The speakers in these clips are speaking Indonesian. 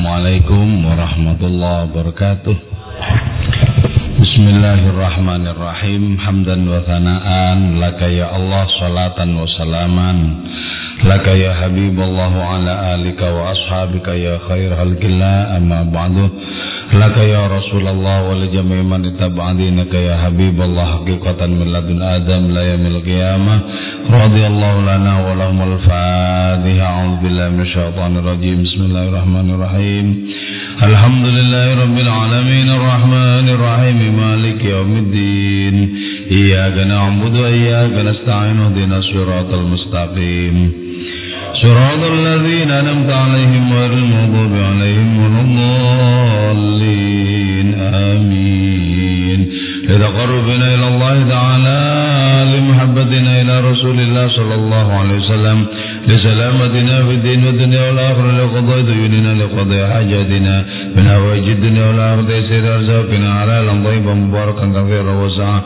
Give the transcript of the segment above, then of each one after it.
Assalamualaikum warahmatullahi wabarakatuh. Bismillahirrahmanirrahim. Hamdan wa thana'an Laka ya Allah salatan wa salaman. Laka ya Habibullah ala alika wa ashabika ya khair halkillah amma ba'du. Laka ya Rasulullah wa li jami'i man itaba'adinaka ya Habibullah. Haqiqatan min ladun Adam la yamil qiyamah رضي الله لنا ولهم الفاتحة. أعوذ بالله من الشيطان الرجيم. بسم الله الرحمن الرحيم. الحمد لله رب العالمين. الرحمن الرحيم. مالك يوم الدين. إياك نعبد وإياك نستعين. اهدنا الصراط المستقيم. صراط الذين أنعمت عليهم غير المغضوب عليهم ولا الضالين. آمين. لتقربنا إلى الله تعالى لمحبتنا إلى رسول الله صلى الله عليه وسلم لسلامتنا في الدين والدنيا والآخرة لقضاء ديوننا لقضاء حاجاتنا من هواج الدنيا والآخرة تيسير أرزاقنا حلالا طيبا مباركا كثيرا وسعا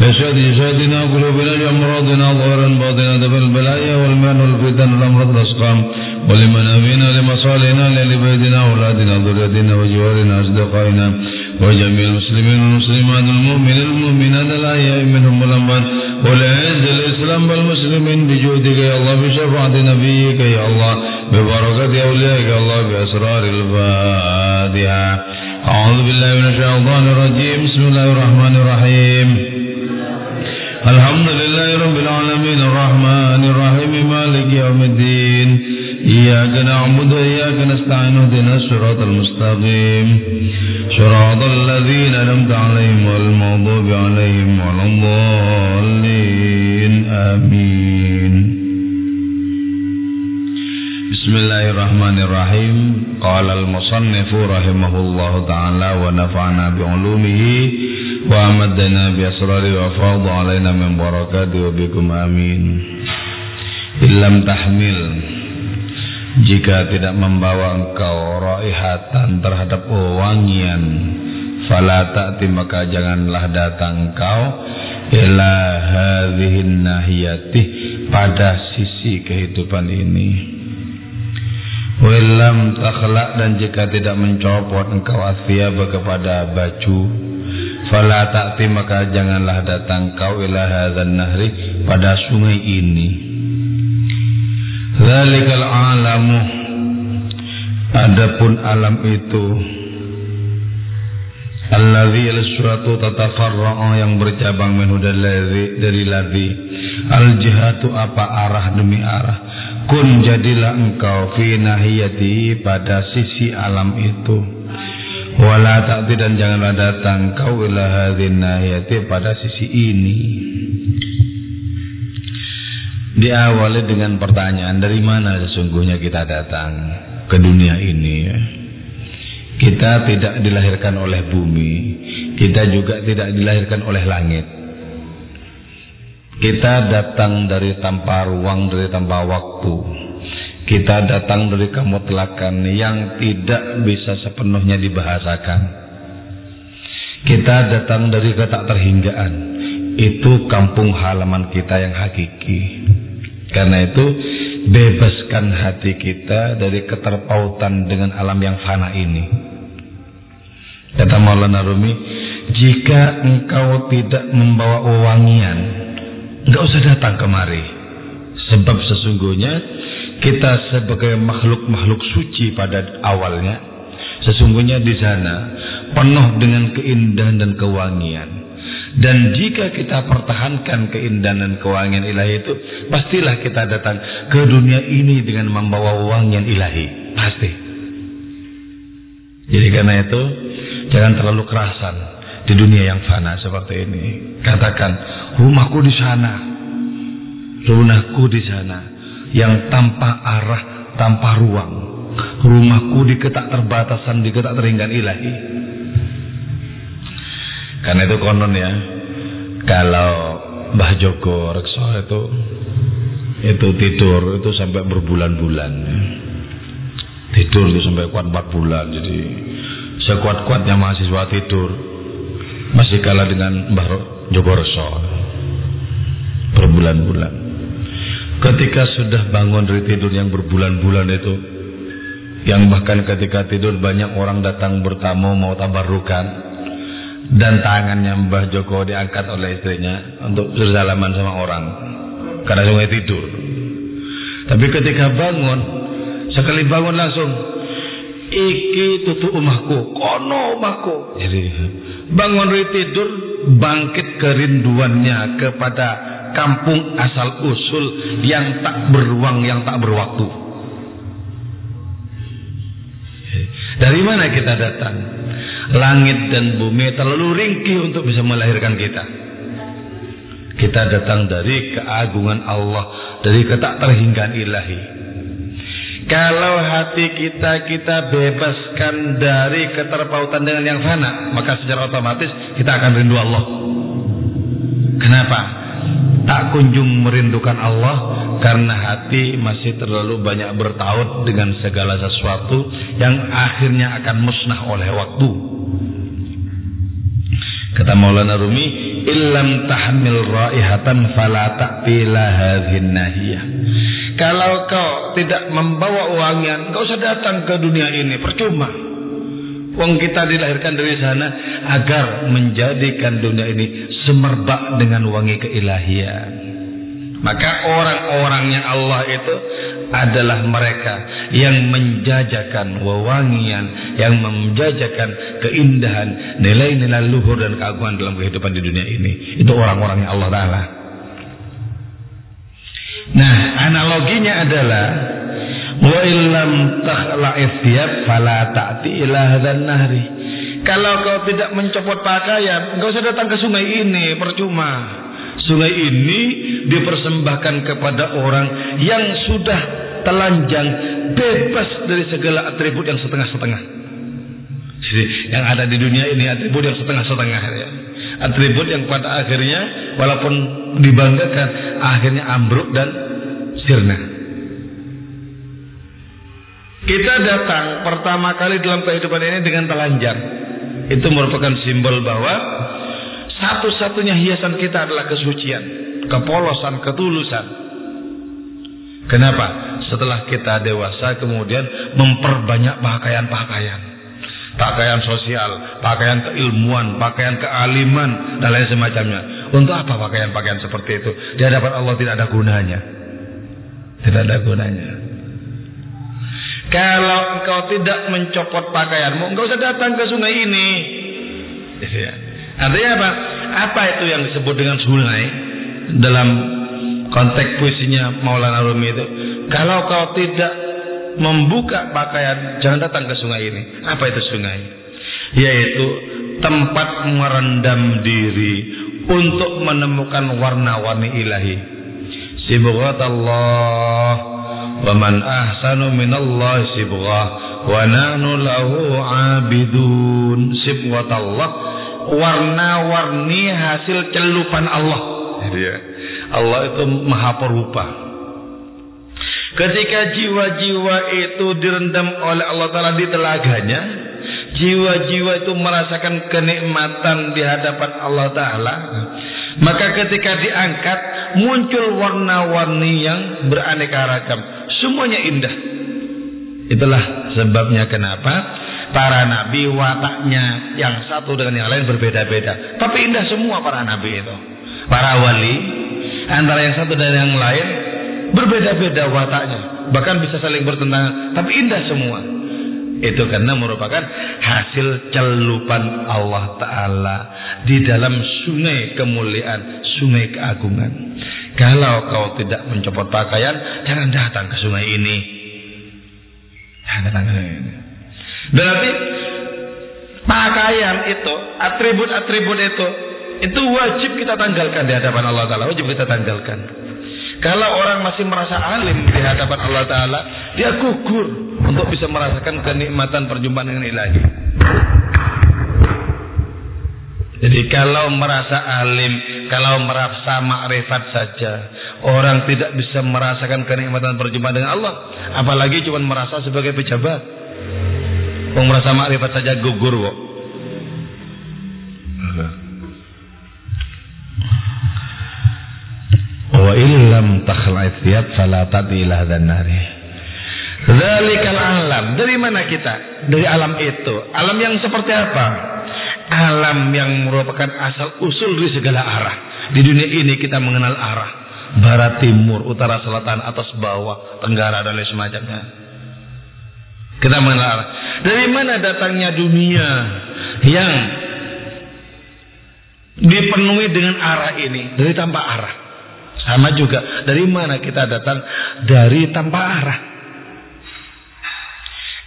لشهد جسادنا وقلوبنا لأمراضنا ظاهرا باطنا دفع البلايا والمال والفتن والأمراض الأسقام ولمنامنا لمصالحنا لبيتنا أولادنا ذريتنا وجوارنا أصدقائنا وجميع المسلمين والمسلمات المؤمنين المؤمنات الأحياء منهم والأموات والعز الإسلام والمسلمين بجودك يا الله بشفاعة نبيك يا الله ببركة أوليائك يا الله بأسرار الفاتحة. أعوذ بالله من الشيطان الرجيم. بسم الله الرحمن الرحيم. الحمد لله رب العالمين الرحمن الرحيم مالك يوم الدين. إياك نعبد وإياك نستعين اهدنا الصراط المستقيم. صراط الذين أنعمت عليهم والمغضوب عليهم ولا الضالين. آمين. بسم الله الرحمن الرحيم. قال المصنف رحمه الله تعالى ونفعنا بعلومه وأمدنا بأسراره وفاض علينا من بركاته وبكم. آمين. إن لم تحمل jika tidak membawa engkau raihatan terhadap wangian fala ta'ti maka janganlah datang engkau ila hadhihin nahiyati pada sisi kehidupan ini. Walam takhlak dan jika tidak mencopot engkau asyaba kepada baju fala ta'ti maka janganlah datang engkau ila hadzal nahri pada sungai ini Zalikal alamu. Adapun alam itu Alladhi al-suratu tatafarra'a yang bercabang minhu dari ladhi Al-jihatu apa arah demi arah? Kun jadilah engkau fi nahiyati pada sisi alam itu. Wala ta'ti dan janganlah datang kau ila hadhin nahiyati pada sisi ini Diawali dengan pertanyaan dari mana sesungguhnya kita datang ke dunia ini ya. Kita tidak dilahirkan oleh bumi, kita juga tidak dilahirkan oleh langit. Kita datang dari tanpa ruang, dari tanpa waktu. Kita datang dari kemutlakan yang tidak bisa sepenuhnya dibahasakan. Kita datang dari ketak terhinggaan. Itu kampung halaman kita yang hakiki. Karena itu bebaskan hati kita dari keterpautan dengan alam yang fana ini. Kata Maulana Rumi, jika engkau tidak membawa wewangian, enggak usah datang kemari. Sebab sesungguhnya kita sebagai makhluk-makhluk suci pada awalnya, sesungguhnya di sana penuh dengan keindahan dan kewangian. Dan jika kita pertahankan keindahan dan kewangian ilahi itu, pastilah kita datang ke dunia ini dengan membawa wangian ilahi. Pasti. Jadi karena itu, jangan terlalu kerasan di dunia yang fana seperti ini. Katakan, rumahku di sana, rumahku di sana, yang tanpa arah, tanpa ruang. Rumahku di ketak terbatasan, di ketak teringgan ilahi. Karena itu konon ya, kalau Mbah Joko Rekso itu itu tidur itu sampai berbulan-bulan. Tidur itu sampai kuat 4 bulan. Jadi sekuat-kuatnya mahasiswa tidur masih kalah dengan Mbah Joko Rekso berbulan-bulan. Ketika sudah bangun dari tidur yang berbulan-bulan itu Yang bahkan ketika tidur banyak orang datang bertamu mau tabarukan dan tangannya Mbah Joko diangkat oleh istrinya untuk bersalaman sama orang karena sungai tidur. Tapi ketika bangun, sekali bangun langsung iki tutu umahku, kono umahku. Jadi bangun dari tidur, bangkit kerinduannya kepada kampung asal usul yang tak beruang, yang tak berwaktu. Dari mana kita datang? Langit dan bumi terlalu ringkih untuk bisa melahirkan kita. Kita datang dari keagungan Allah, dari ketak terhinggaan ilahi. Kalau hati kita kita bebaskan dari keterpautan dengan yang fana, maka secara otomatis kita akan rindu Allah. Kenapa? Tak kunjung merindukan Allah karena hati masih terlalu banyak bertaut dengan segala sesuatu yang akhirnya akan musnah oleh waktu. Kata Maulana Rumi, "Illam tahmil raihatan fala hadhin nahiyah." Kalau kau tidak membawa wangian, kau usah datang ke dunia ini, percuma. Wong kita dilahirkan dari sana agar menjadikan dunia ini semerbak dengan wangi keilahian. Maka orang-orangnya Allah itu adalah mereka yang menjajakan wewangian, yang menjajakan keindahan, nilai-nilai luhur dan keagungan dalam kehidupan di dunia ini. Itu orang-orangnya Allah Ta'ala. Nah, analoginya adalah wa illam takhla'is thiyab fala ta'ti ila nahri. Kalau kau tidak mencopot pakaian, enggak usah datang ke sungai ini, percuma. Sungai ini dipersembahkan kepada orang yang sudah telanjang, bebas dari segala atribut yang setengah-setengah. Yang ada di dunia ini atribut yang setengah-setengah ya. Atribut yang pada akhirnya walaupun dibanggakan akhirnya ambruk dan sirna. Kita datang pertama kali dalam kehidupan ini dengan telanjang. Itu merupakan simbol bahwa satu-satunya hiasan kita adalah kesucian, kepolosan, ketulusan. Kenapa? Setelah kita dewasa kemudian memperbanyak pakaian-pakaian. Pakaian sosial, pakaian keilmuan, pakaian kealiman, dan lain semacamnya. Untuk apa pakaian-pakaian seperti itu? Di hadapan Allah tidak ada gunanya. Tidak ada gunanya. Kalau engkau tidak mencopot pakaianmu, engkau usah datang ke sungai ini. Ya. Artinya apa? Apa itu yang disebut dengan sungai dalam konteks puisinya Maulana Rumi itu? Kalau kau tidak membuka pakaian, jangan datang ke sungai ini. Apa itu sungai? Yaitu tempat merendam diri untuk menemukan warna-warni ilahi. Sibghat Allah wa man ahsanu minallahi sibghah wa nahnu lahu abidun. Sibghat Allah warna-warni hasil celupan Allah. Ya. Allah itu maha perupa. Ketika jiwa-jiwa itu direndam oleh Allah Ta'ala di telaganya, jiwa-jiwa itu merasakan kenikmatan di hadapan Allah Ta'ala, maka ketika diangkat, muncul warna-warni yang beraneka ragam. Semuanya indah. Itulah sebabnya kenapa para nabi wataknya yang satu dengan yang lain berbeda-beda. Tapi indah semua para nabi itu. Para wali antara yang satu dan yang lain berbeda-beda wataknya. Bahkan bisa saling bertentangan, tapi indah semua. Itu karena merupakan hasil celupan Allah Ta'ala di dalam sungai kemuliaan, sungai keagungan. Kalau kau tidak mencopot pakaian, jangan datang ke sungai ini. Jangan datang ke sungai ini. Berarti pakaian itu, atribut-atribut itu, itu wajib kita tanggalkan di hadapan Allah Ta'ala. Wajib kita tanggalkan. Kalau orang masih merasa alim di hadapan Allah Ta'ala, dia gugur untuk bisa merasakan kenikmatan perjumpaan dengan ilahi. Jadi kalau merasa alim, kalau merasa makrifat saja, orang tidak bisa merasakan kenikmatan perjumpaan dengan Allah, apalagi cuma merasa sebagai pejabat. Wong merasa makrifat saja gugur kok. Wa illam takhla'it thiyab fala ila nari. Zalikal alam. Dari mana kita? Dari alam itu. Alam yang seperti apa? Alam yang merupakan asal usul dari segala arah. Di dunia ini kita mengenal arah. Barat, timur, utara, selatan, atas, bawah, tenggara, dan lain semacamnya. Kita mengenal. Dari mana datangnya dunia yang dipenuhi dengan arah ini? Dari tanpa arah. Sama juga, dari mana kita datang? Dari tanpa arah.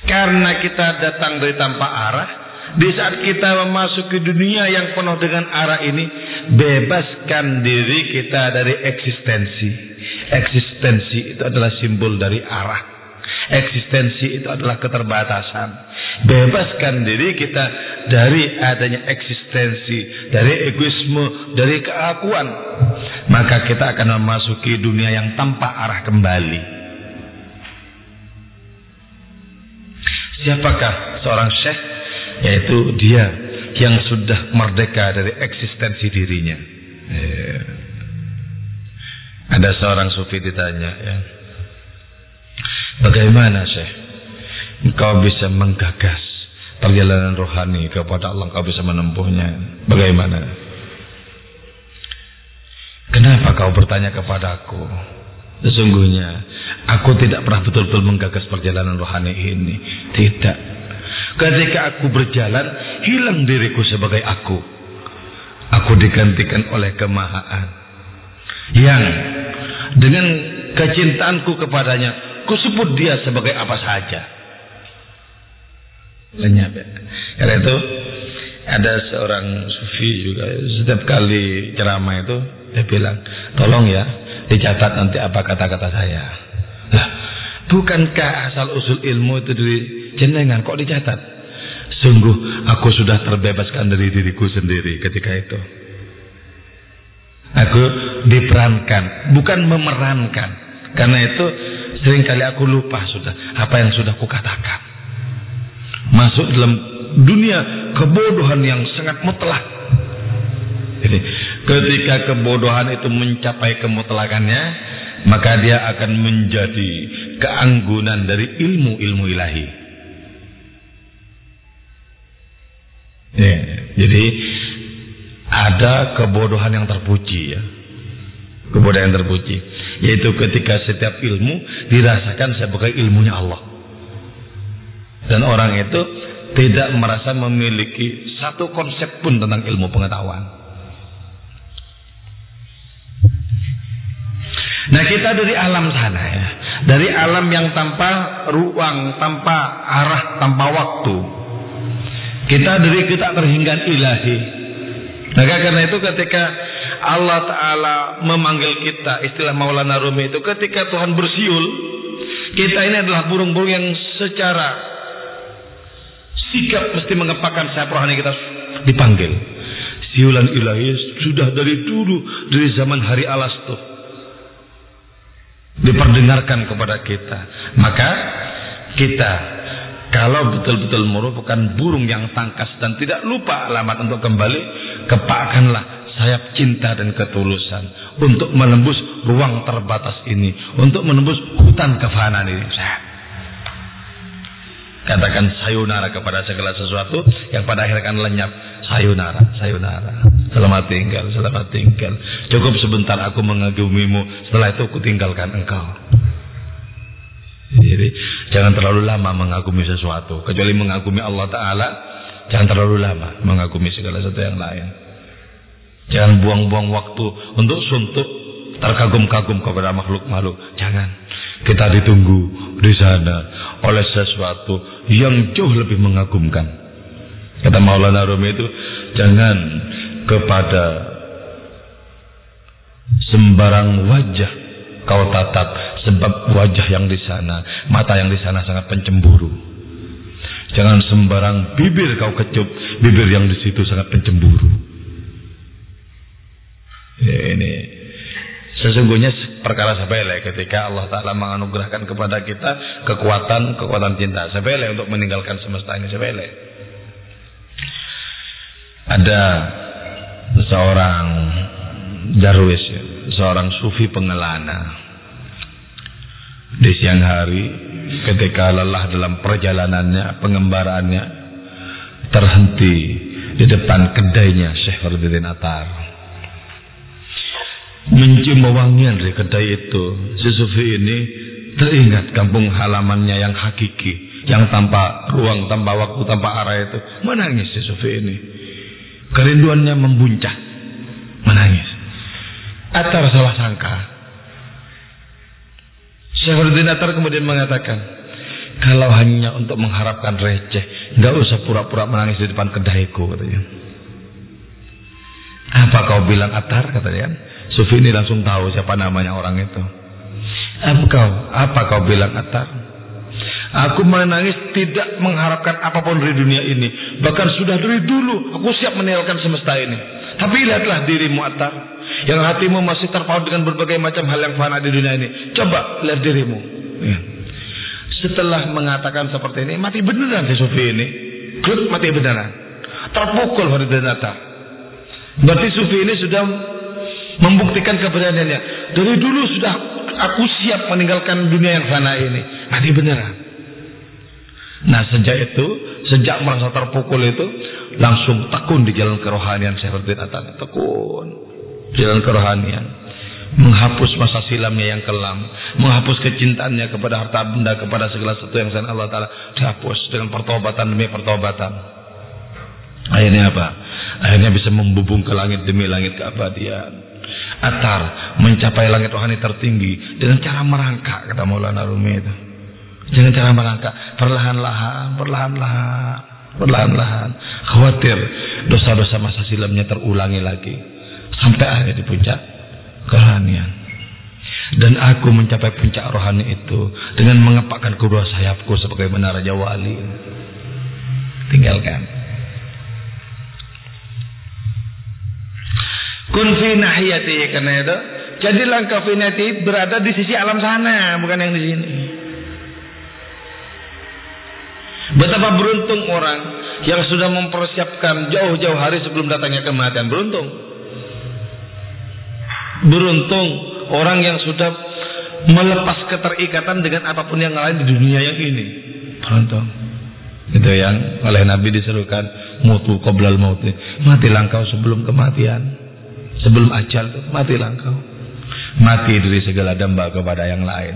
Karena kita datang dari tanpa arah, di saat kita memasuki dunia yang penuh dengan arah ini, bebaskan diri kita dari eksistensi. Eksistensi itu adalah simbol dari arah. Eksistensi itu adalah keterbatasan. Bebaskan diri kita dari adanya eksistensi, dari egoisme, dari keakuan. Maka kita akan memasuki dunia yang tanpa arah kembali. Siapakah seorang syekh? Yaitu dia yang sudah merdeka dari eksistensi dirinya. Ya. Ada seorang sufi ditanya, ya, bagaimana syekh? Engkau bisa menggagas perjalanan rohani kepada Allah, engkau bisa menempuhnya. Bagaimana? Kenapa kau bertanya kepadaku? Sesungguhnya aku tidak pernah betul-betul menggagas perjalanan rohani ini. Tidak. Ketika aku berjalan, hilang diriku sebagai aku. Aku digantikan oleh kemahaan. Yang dengan kecintaanku kepadanya, kusebut dia sebagai apa saja. Lenyap ya. Karena itu ada seorang sufi juga setiap kali ceramah itu dia bilang, tolong ya dicatat nanti apa kata-kata saya. Lah, bukankah asal usul ilmu itu dari jenengan kok dicatat? Sungguh aku sudah terbebaskan dari diriku sendiri ketika itu. Aku diperankan, bukan memerankan. Karena itu sering kali aku lupa sudah apa yang sudah kukatakan. Masuk dalam dunia kebodohan yang sangat mutlak. Jadi ketika kebodohan itu mencapai kemutlakannya, maka dia akan menjadi keanggunan dari ilmu-ilmu ilahi. Ya, jadi ada kebodohan yang terpuji ya. Kebodohan yang terpuji yaitu ketika setiap ilmu dirasakan sebagai ilmunya Allah. Dan orang itu tidak merasa memiliki satu konsep pun tentang ilmu pengetahuan. Nah kita dari alam sana ya, dari alam yang tanpa ruang, tanpa arah, tanpa waktu. Kita dari kita terhingga ilahi. Nah karena itu ketika Allah Ta'ala memanggil kita, istilah Maulana Rumi itu ketika Tuhan bersiul, kita ini adalah burung-burung yang secara sikap mesti mengepakkan sayap rohani kita dipanggil. Siulan ilahi sudah dari dulu, dari zaman hari Alastu diperdengarkan kepada kita. Maka kita kalau betul-betul merupakan burung yang tangkas dan tidak lupa alamat untuk kembali, kepakkanlah sayap cinta dan ketulusan untuk menembus ruang terbatas ini, untuk menembus hutan kefanaan ini. Katakan sayonara kepada segala sesuatu yang pada akhirnya akan lenyap. Sayonara, sayonara. Selamat tinggal, selamat tinggal. Cukup sebentar aku mengagumimu, setelah itu aku tinggalkan engkau. Jadi jangan terlalu lama mengagumi sesuatu, kecuali mengagumi Allah Taala. Jangan terlalu lama mengagumi segala sesuatu yang lain. Jangan buang-buang waktu untuk suntuk terkagum-kagum kepada makhluk-makhluk. Jangan. Kita ditunggu di sana oleh sesuatu yang jauh lebih mengagumkan. Kata Maulana Rumi itu, jangan kepada sembarang wajah kau tatap sebab wajah yang di sana, mata yang di sana sangat pencemburu. Jangan sembarang bibir kau kecup, bibir yang di situ sangat pencemburu. Ya, ini sesungguhnya perkara sepele ketika Allah Taala menganugerahkan kepada kita kekuatan kekuatan cinta sepele untuk meninggalkan semesta ini sepele. Ada seorang darwis, seorang sufi pengelana. Di siang hari ketika lelah dalam perjalanannya, pengembaraannya terhenti di depan kedainya Syekh Fardudin Atar. Mencium wangian dari kedai itu, si Sufi ini teringat kampung halamannya yang hakiki, yang tanpa ruang, tanpa waktu, tanpa arah itu. Menangis si Sufi ini. Kerinduannya membuncah. Menangis. Atar salah sangka. Syekhuddin Atar kemudian mengatakan, kalau hanya untuk mengharapkan receh, nggak usah pura-pura menangis di depan kedaiku katanya. Apa kau bilang Atar katanya kan? Ini langsung tahu siapa namanya orang itu. Apa kau? Apa kau bilang Atar? Aku menangis tidak mengharapkan apa pun dari dunia ini. Bahkan sudah dari dulu aku siap meninggalkan semesta ini. Tapi lihatlah dirimu Atar. Yang hatimu masih terpaut dengan berbagai macam hal yang fana di dunia ini. Coba lihat dirimu. Ya. Setelah mengatakan seperti ini, mati beneran si Sufi ini. Klut mati beneran. Terpukul Faridin Atar. Berarti Sufi ini sudah membuktikan keberaniannya. Dari dulu sudah aku siap meninggalkan dunia yang fana ini. Mati beneran. Nah sejak itu, sejak merasa terpukul itu, langsung tekun di jalan kerohanian Syaikhul Atar. Tekun jalan kerohanian menghapus masa silamnya yang kelam menghapus kecintaannya kepada harta benda kepada segala sesuatu yang selain Allah Ta'ala dihapus dengan pertobatan demi pertobatan akhirnya apa? akhirnya bisa membubung ke langit demi langit keabadian Atar mencapai langit rohani tertinggi dengan cara merangkak kata Maulana Rumi itu dengan cara merangkak perlahan-lahan perlahan-lahan perlahan-lahan khawatir dosa-dosa masa silamnya terulangi lagi sampai akhirnya di puncak kerohanian. Dan aku mencapai puncak rohani itu dengan mengepakkan kedua sayapku sebagai menara Wali. Tinggalkan. Kun fi nahiyati karena itu. Jadi langkah finati berada di sisi alam sana, bukan yang di sini. Betapa beruntung orang yang sudah mempersiapkan jauh-jauh hari sebelum datangnya kematian. Beruntung. Beruntung orang yang sudah melepas keterikatan dengan apa pun yang lain di dunia yang ini. Beruntung. Itu yang oleh Nabi diserukan mutu qoblal mauti. Matilah engkau sebelum kematian. Sebelum ajal matilah engkau. Mati dari segala damba kepada yang lain.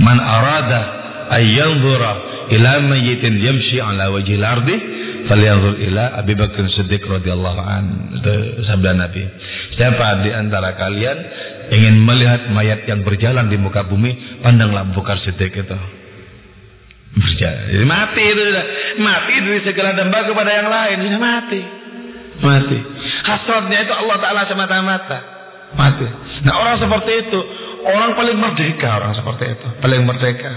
Man arada ayyanzura ila mayyitin yamshi ala wajhil ardi falyanzur ila Abi Bakr Siddiq radhiyallahu an. Itu sabda Nabi. Siapa di antara kalian ingin melihat mayat yang berjalan di muka bumi, pandanglah Bukar Siddiq itu. Berjalan. Jadi mati itu sudah. Mati dari segala damba kepada yang lain. Sudah mati. Mati. Hasratnya itu Allah Ta'ala semata-mata. Mati. Nah orang seperti itu. Orang paling merdeka orang seperti itu. Paling merdeka.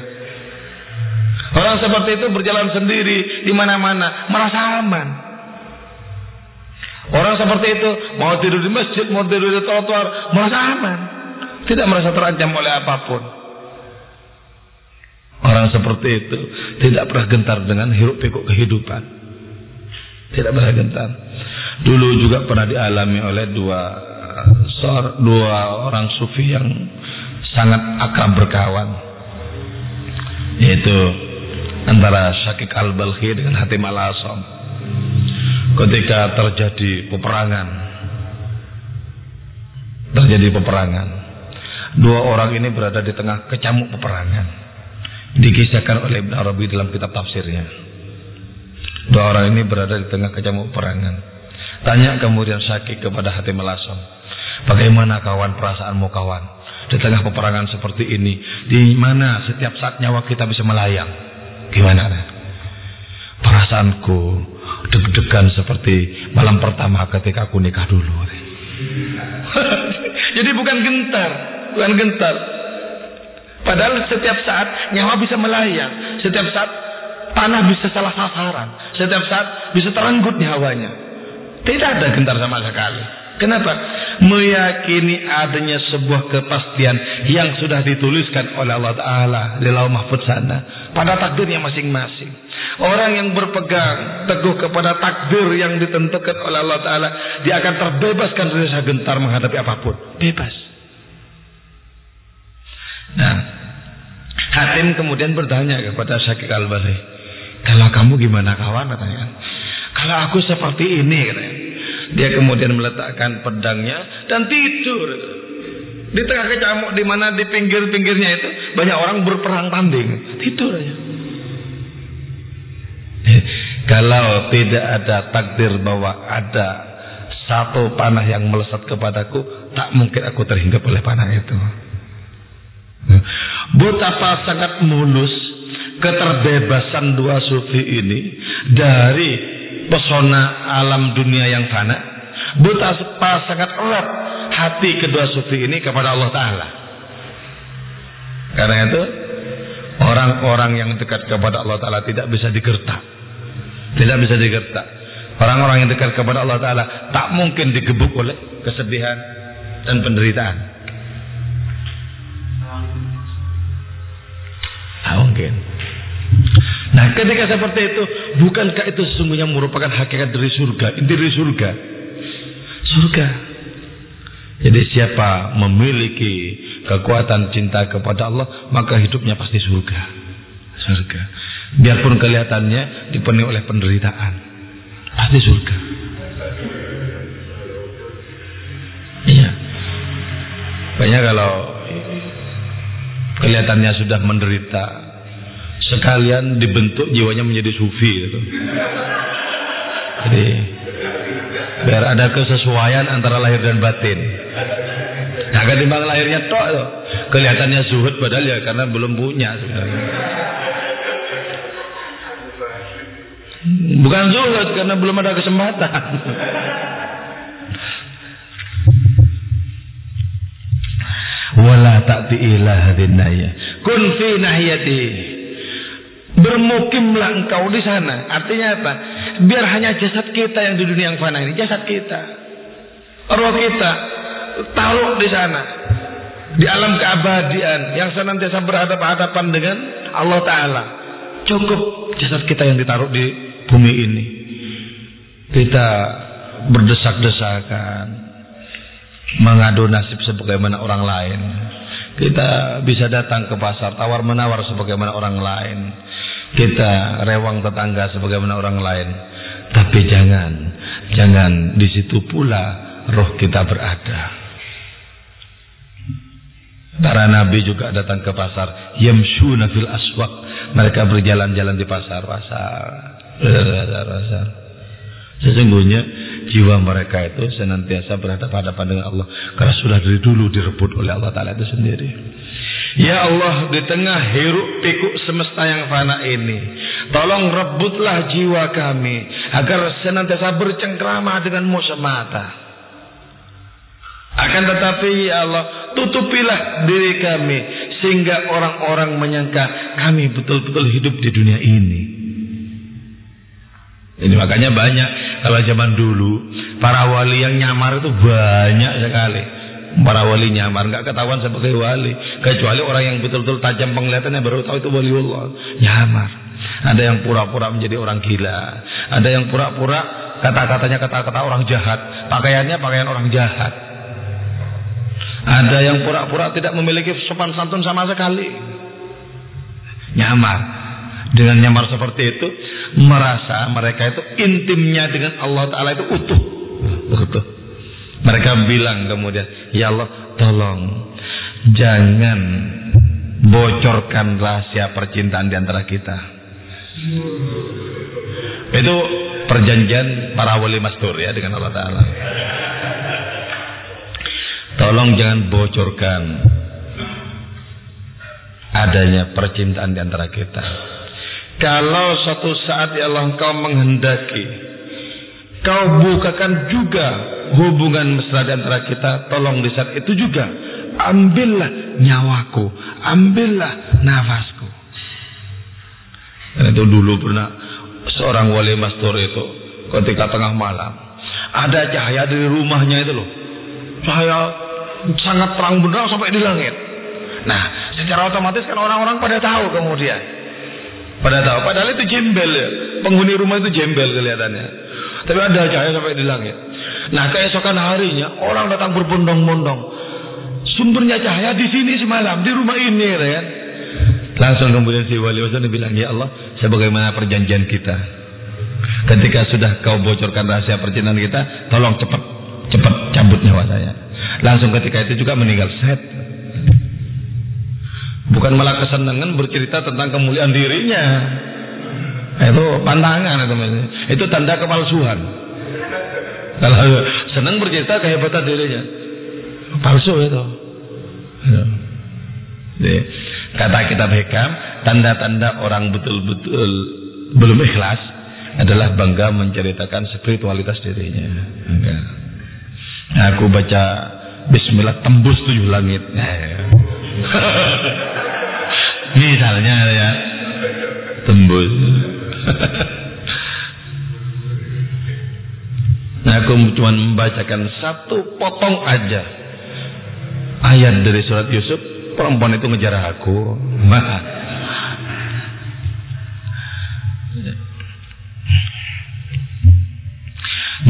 Orang seperti itu berjalan sendiri di mana-mana, merasa aman. Orang seperti itu mau tidur di masjid, mau tidur di trotoar, merasa aman. Tidak merasa terancam oleh apa pun. Orang seperti itu tidak pernah gentar dengan hiruk pikuk kehidupan. Tidak pernah gentar. Dulu juga pernah dialami oleh dua dua orang sufi yang sangat akrab berkawan. Yaitu antara Syakik Al-Balkhi dengan Hatim Al-Asam ketika terjadi peperangan terjadi peperangan dua orang ini berada di tengah kecamuk peperangan. Dikisahkan oleh Ibn Arabi dalam kitab tafsirnya. Dua orang ini berada di tengah kecamuk peperangan tanya kemudian Syakik kepada hati melasam bagaimana kawan perasaanmu kawan di tengah peperangan seperti ini di mana setiap saat nyawa kita bisa melayang gimana perasaanku deg-degan seperti malam pertama ketika aku nikah dulu. Jadi bukan gentar, bukan gentar. Padahal setiap saat nyawa bisa melayang, setiap saat panah bisa salah sasaran, setiap saat bisa terenggut nyawanya. Tidak ada gentar sama sekali. Kenapa? Meyakini adanya sebuah kepastian yang sudah dituliskan oleh Allah Ta'ala di lauh mahfud sana. Pada takdirnya masing-masing. Orang yang berpegang teguh kepada takdir yang ditentukan oleh Allah Ta'ala. Dia akan terbebaskan dari rasa gentar menghadapi apa pun. Bebas. Nah, Salim kemudian bertanya kepada Syakir Al-Bali. Kalau kamu gimana kawan? Katanya. Kalau aku seperti ini. Dia kemudian meletakkan pedangnya dan tidur. Di tengah kecamuk di mana di pinggir-pinggirnya itu banyak orang berperang tanding. Tidur aja. Kalau tidak ada takdir bahwa ada satu panah yang melesat kepadaku, tak mungkin aku terhinggap oleh panah itu. Betapa sangat mulus keterbebasan dua sufi ini dari pesona alam dunia yang fana. Betapa sangat erat hati kedua sufi ini kepada Allah Ta'ala. Karena itu, orang-orang yang dekat kepada Allah Ta'ala tidak bisa digertak. Tidak bisa digertak. Orang-orang yang dekat kepada Allah Ta'ala tak mungkin digebuk oleh kesedihan dan penderitaan. Tak mungkin. Nah ketika seperti itu Bukankah itu sesungguhnya merupakan hakikat dari surga Inti dari surga Surga Jadi siapa memiliki kekuatan cinta kepada Allah Maka hidupnya pasti surga Surga Biarpun kelihatannya dipenuhi oleh penderitaan. Pasti surga. Iya. Banyak kalau kelihatannya sudah menderita, sekalian dibentuk jiwanya menjadi sufi gitu. Jadi biar ada kesesuaian antara lahir dan batin. Nah, ketimbang lahirnya tok, kelihatannya zuhud padahal ya karena belum punya sebenarnya. Bukan zuhud karena belum ada kesempatan. Wala ta'ti ila hadinaya. Kun nahiyati. Bermukimlah engkau di sana. Artinya apa? Biar hanya jasad kita yang di dunia yang fana ini. Jasad kita. Roh kita. Taruh di sana. Di alam keabadian. Yang senantiasa berhadapan-hadapan dengan Allah Ta'ala. Cukup jasad kita yang ditaruh di bumi ini. Kita berdesak-desakan, mengadu nasib sebagaimana orang lain. Kita bisa datang ke pasar tawar menawar sebagaimana orang lain. Kita rewang tetangga sebagaimana orang lain. Tapi jangan, jangan di situ pula roh kita berada. Para nabi juga datang ke pasar. Yamshuna fil aswak. Mereka berjalan-jalan di pasar-pasar rasa Sesungguhnya jiwa mereka itu senantiasa berhadapan-hadapan dengan Allah karena sudah dari dulu direbut oleh Allah Taala itu sendiri. Ya Allah di tengah hiruk pikuk semesta yang fana ini Tolong rebutlah jiwa kami Agar senantiasa bercengkrama denganmu semata Akan tetapi ya Allah Tutupilah diri kami Sehingga orang-orang menyangka Kami betul-betul hidup di dunia ini ini makanya banyak kalau zaman dulu para wali yang nyamar itu banyak sekali. Para wali nyamar nggak ketahuan sebagai wali kecuali orang yang betul-betul tajam penglihatannya baru tahu itu wali Allah. Nyamar. Ada yang pura-pura menjadi orang gila. Ada yang pura-pura kata-katanya kata-kata orang jahat. Pakaiannya pakaian orang jahat. Ada yang pura-pura tidak memiliki sopan santun sama sekali. Nyamar. Dengan nyamar seperti itu merasa mereka itu intimnya dengan Allah Ta'ala itu utuh. Utuh. Mereka bilang kemudian, Ya Allah tolong jangan bocorkan rahasia percintaan di antara kita. Itu perjanjian para wali mastur ya dengan Allah Ta'ala. Tolong jangan bocorkan adanya percintaan di antara kita. Kalau suatu saat ya Allah engkau menghendaki Kau bukakan juga hubungan mesra di antara kita. Tolong di saat itu juga. Ambillah nyawaku. Ambillah nafasku. Dan itu dulu pernah Seorang wali mastur itu Ketika tengah malam Ada cahaya dari rumahnya itu loh. Cahaya sangat terang benderang sampai di langit. Nah secara otomatis kan orang-orang pada tahu kemudian. Pada tahu, padahal itu jembel ya. Penghuni rumah itu jembel kelihatannya. Tapi ada cahaya sampai di langit. Nah keesokan harinya orang datang berbondong-bondong. Sumbernya cahaya di sini semalam di rumah ini, kan? Langsung kemudian si wali wasallam bilang, Ya Allah, sebagaimana perjanjian kita. Ketika sudah kau bocorkan rahasia percintaan kita, tolong cepat, cepat cabut nyawa saya. Langsung ketika itu juga meninggal set. Bukan malah kesenangan bercerita tentang kemuliaan dirinya. Itu pantangan itu Itu tanda kepalsuan. Kalau senang bercerita kehebatan dirinya. Palsu itu. Ya. Jadi, kata kita Hikam, tanda-tanda orang betul-betul belum ikhlas adalah bangga menceritakan spiritualitas dirinya. Ya. Aku baca Bismillah tembus tujuh langit. Ya. Misalnya ya tembus. Nah, aku cuma membacakan satu potong aja ayat dari surat Yusuf. Perempuan itu ngejar aku.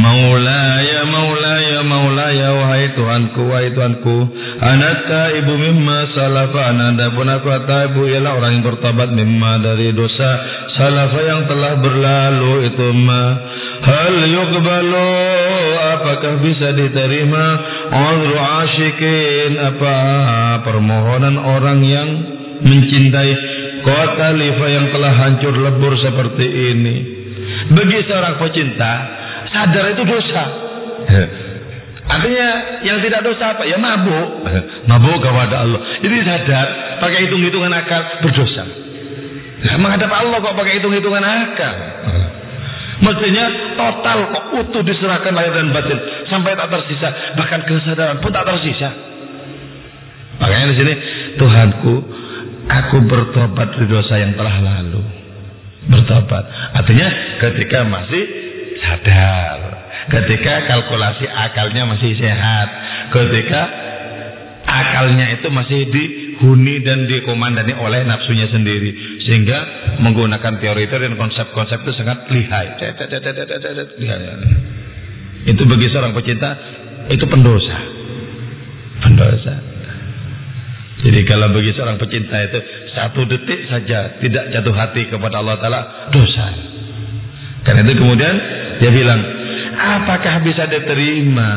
Maulaya, Maulaya, Maulaya, wahai Tuhanku, wahai Tuhanku, Anata ibu mimma salafa, ananda pun aku ibu ialah orang yang bertobat mimma dari dosa salafa yang telah berlalu itu ma. Hal yuqbalu apakah bisa diterima? Udhru asyikin apa permohonan orang yang mencintai kota lifa yang telah hancur lebur seperti ini? Bagi seorang pecinta sadar itu dosa. Artinya yang tidak dosa apa? Ya mabuk. Mabuk kepada Allah. Jadi sadar pakai hitung-hitungan akal berdosa. Nah, menghadap Allah kok pakai hitung-hitungan akal. Mestinya total kok utuh diserahkan lahir dan batin sampai tak tersisa bahkan kesadaran pun tak tersisa. Makanya di sini Tuhanku, aku bertobat dari dosa yang telah lalu. Bertobat. Artinya ketika masih sadar. Ketika kalkulasi akalnya masih sehat. Ketika akalnya itu masih dihuni dan dikomandani oleh nafsunya sendiri. Sehingga menggunakan teori-teori dan konsep-konsep itu sangat lihai. Itu bagi seorang pecinta itu pendosa. Pendosa. Jadi kalau bagi seorang pecinta itu satu detik saja tidak jatuh hati kepada Allah Ta'ala dosa. Karena itu kemudian dia bilang, apakah bisa diterima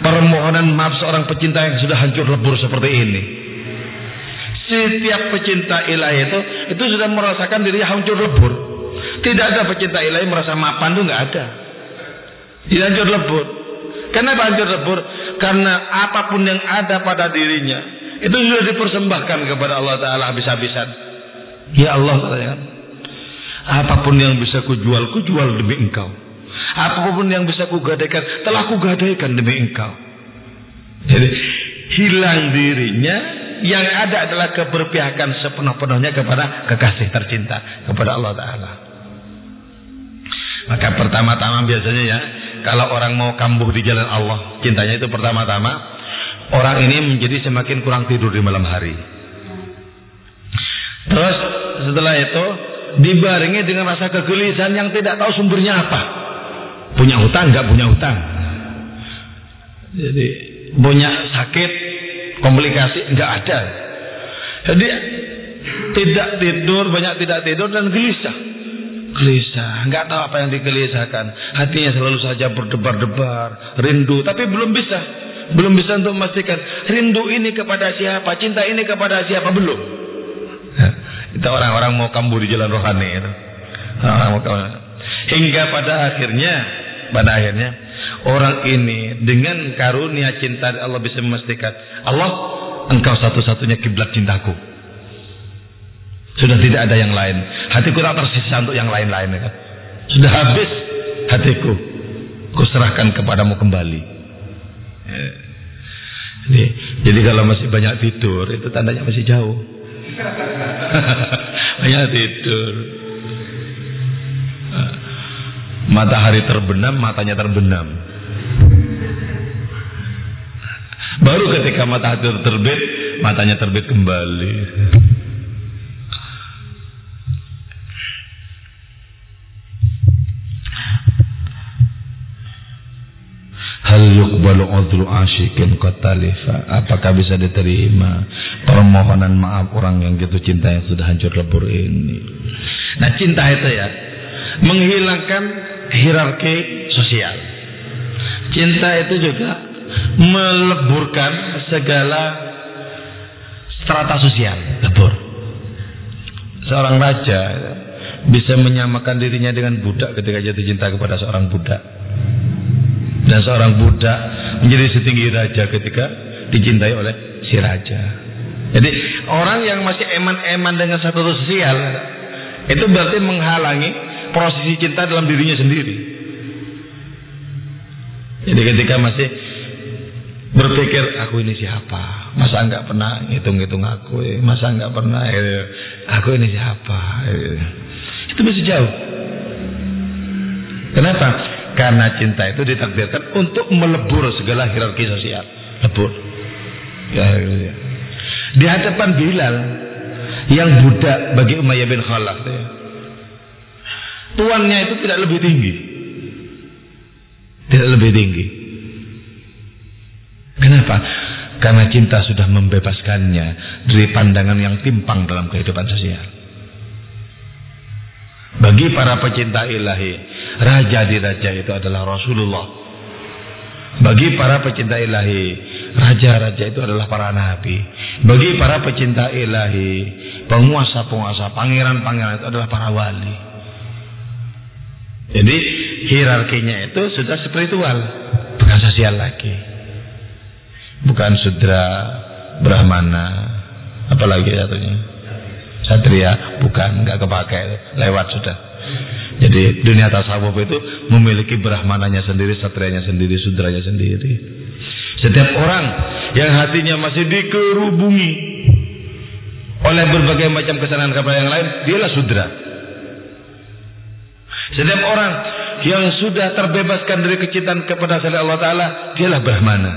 permohonan maaf seorang pecinta yang sudah hancur lebur seperti ini? Setiap pecinta ilahi itu itu sudah merasakan dirinya hancur lebur. Tidak ada pecinta ilahi merasa mapan itu nggak ada. Tidak hancur lebur. Kenapa hancur lebur? Karena apa pun yang ada pada dirinya itu sudah dipersembahkan kepada Allah Taala habis-habisan. Ya Allah Apa pun yang bisa kujual, kujual demi engkau. Apa pun yang bisa kugadaikan, telah kugadaikan demi engkau. Jadi hilang dirinya, yang ada adalah keberpihakan sepenuh-penuhnya kepada kekasih tercinta, kepada Allah Ta'ala. Maka pertama-tama biasanya ya, kalau orang mau kambuh di jalan Allah, cintanya itu pertama-tama, orang ini menjadi semakin kurang tidur di malam hari. Terus setelah itu dibarengi dengan rasa kegelisahan yang tidak tahu sumbernya apa. Punya hutang nggak punya hutang. Jadi punya sakit, komplikasi nggak ada. Jadi tidak tidur, banyak tidak tidur dan gelisah. Gelisah, nggak tahu apa yang digelisahkan. Hatinya selalu saja berdebar-debar, rindu, tapi belum bisa. Belum bisa untuk memastikan rindu ini kepada siapa, cinta ini kepada siapa belum. Itu orang-orang mau kambuh di jalan rohani itu. Orang mau kambuh. Hingga pada akhirnya pada akhirnya orang ini dengan karunia cinta Allah bisa memastikan Allah engkau satu-satunya kiblat cintaku. Sudah tidak ada yang lain. Hatiku tak tersisa untuk yang lain-lain. Ya kan? Sudah habis hatiku. Kuserahkan kepadamu kembali. Ya. Jadi, jadi kalau masih banyak tidur itu tandanya masih jauh. banyak tidur. Matahari terbenam, matanya terbenam. Baru ketika matahari terbit, matanya terbit kembali. Hal udhru asyikin qatalifa apakah bisa diterima permohonan maaf orang yang jatuh cinta yang sudah hancur lebur ini nah cinta itu ya menghilangkan hierarki sosial. Cinta itu juga meleburkan segala strata sosial lebur. Seorang raja bisa menyamakan dirinya dengan budak ketika jatuh cinta kepada seorang budak. Dan seorang budak menjadi setinggi raja ketika dicintai oleh si raja. Jadi orang yang masih eman-eman dengan satu sosial itu berarti menghalangi prosesi cinta dalam dirinya sendiri. Jadi ketika masih berpikir aku ini siapa, masa enggak pernah hitung-hitung aku, masa enggak pernah eh, aku ini siapa, itu masih jauh. Kenapa? Karena cinta itu ditakdirkan untuk melebur segala hierarki sosial. Lebur. Ya, ya. Di hadapan Bilal yang budak bagi Umayyah bin Khalaf ya. Tuannya itu tidak lebih tinggi. Tidak lebih tinggi. Kenapa? Karena cinta sudah membebaskannya dari pandangan yang timpang dalam kehidupan sosial. Bagi para pecinta ilahi, Raja di raja itu adalah Rasulullah. Bagi para pecinta ilahi, raja-raja itu adalah para nabi. Bagi para pecinta ilahi, penguasa-penguasa, pangeran-pangeran itu adalah para wali. Jadi hierarkinya itu sudah spiritual, bukan sosial lagi. Bukan sudra, brahmana, apalagi satunya. Satria, bukan, nggak kepakai, lewat sudah. Jadi dunia tasawuf itu memiliki brahmananya sendiri, satrianya sendiri, sudranya sendiri. Setiap orang yang hatinya masih dikerubungi oleh berbagai macam kesalahan kepada yang lain, dialah sudra. Setiap orang yang sudah terbebaskan dari kecintaan kepada selain Allah Ta'ala, dialah Brahmana.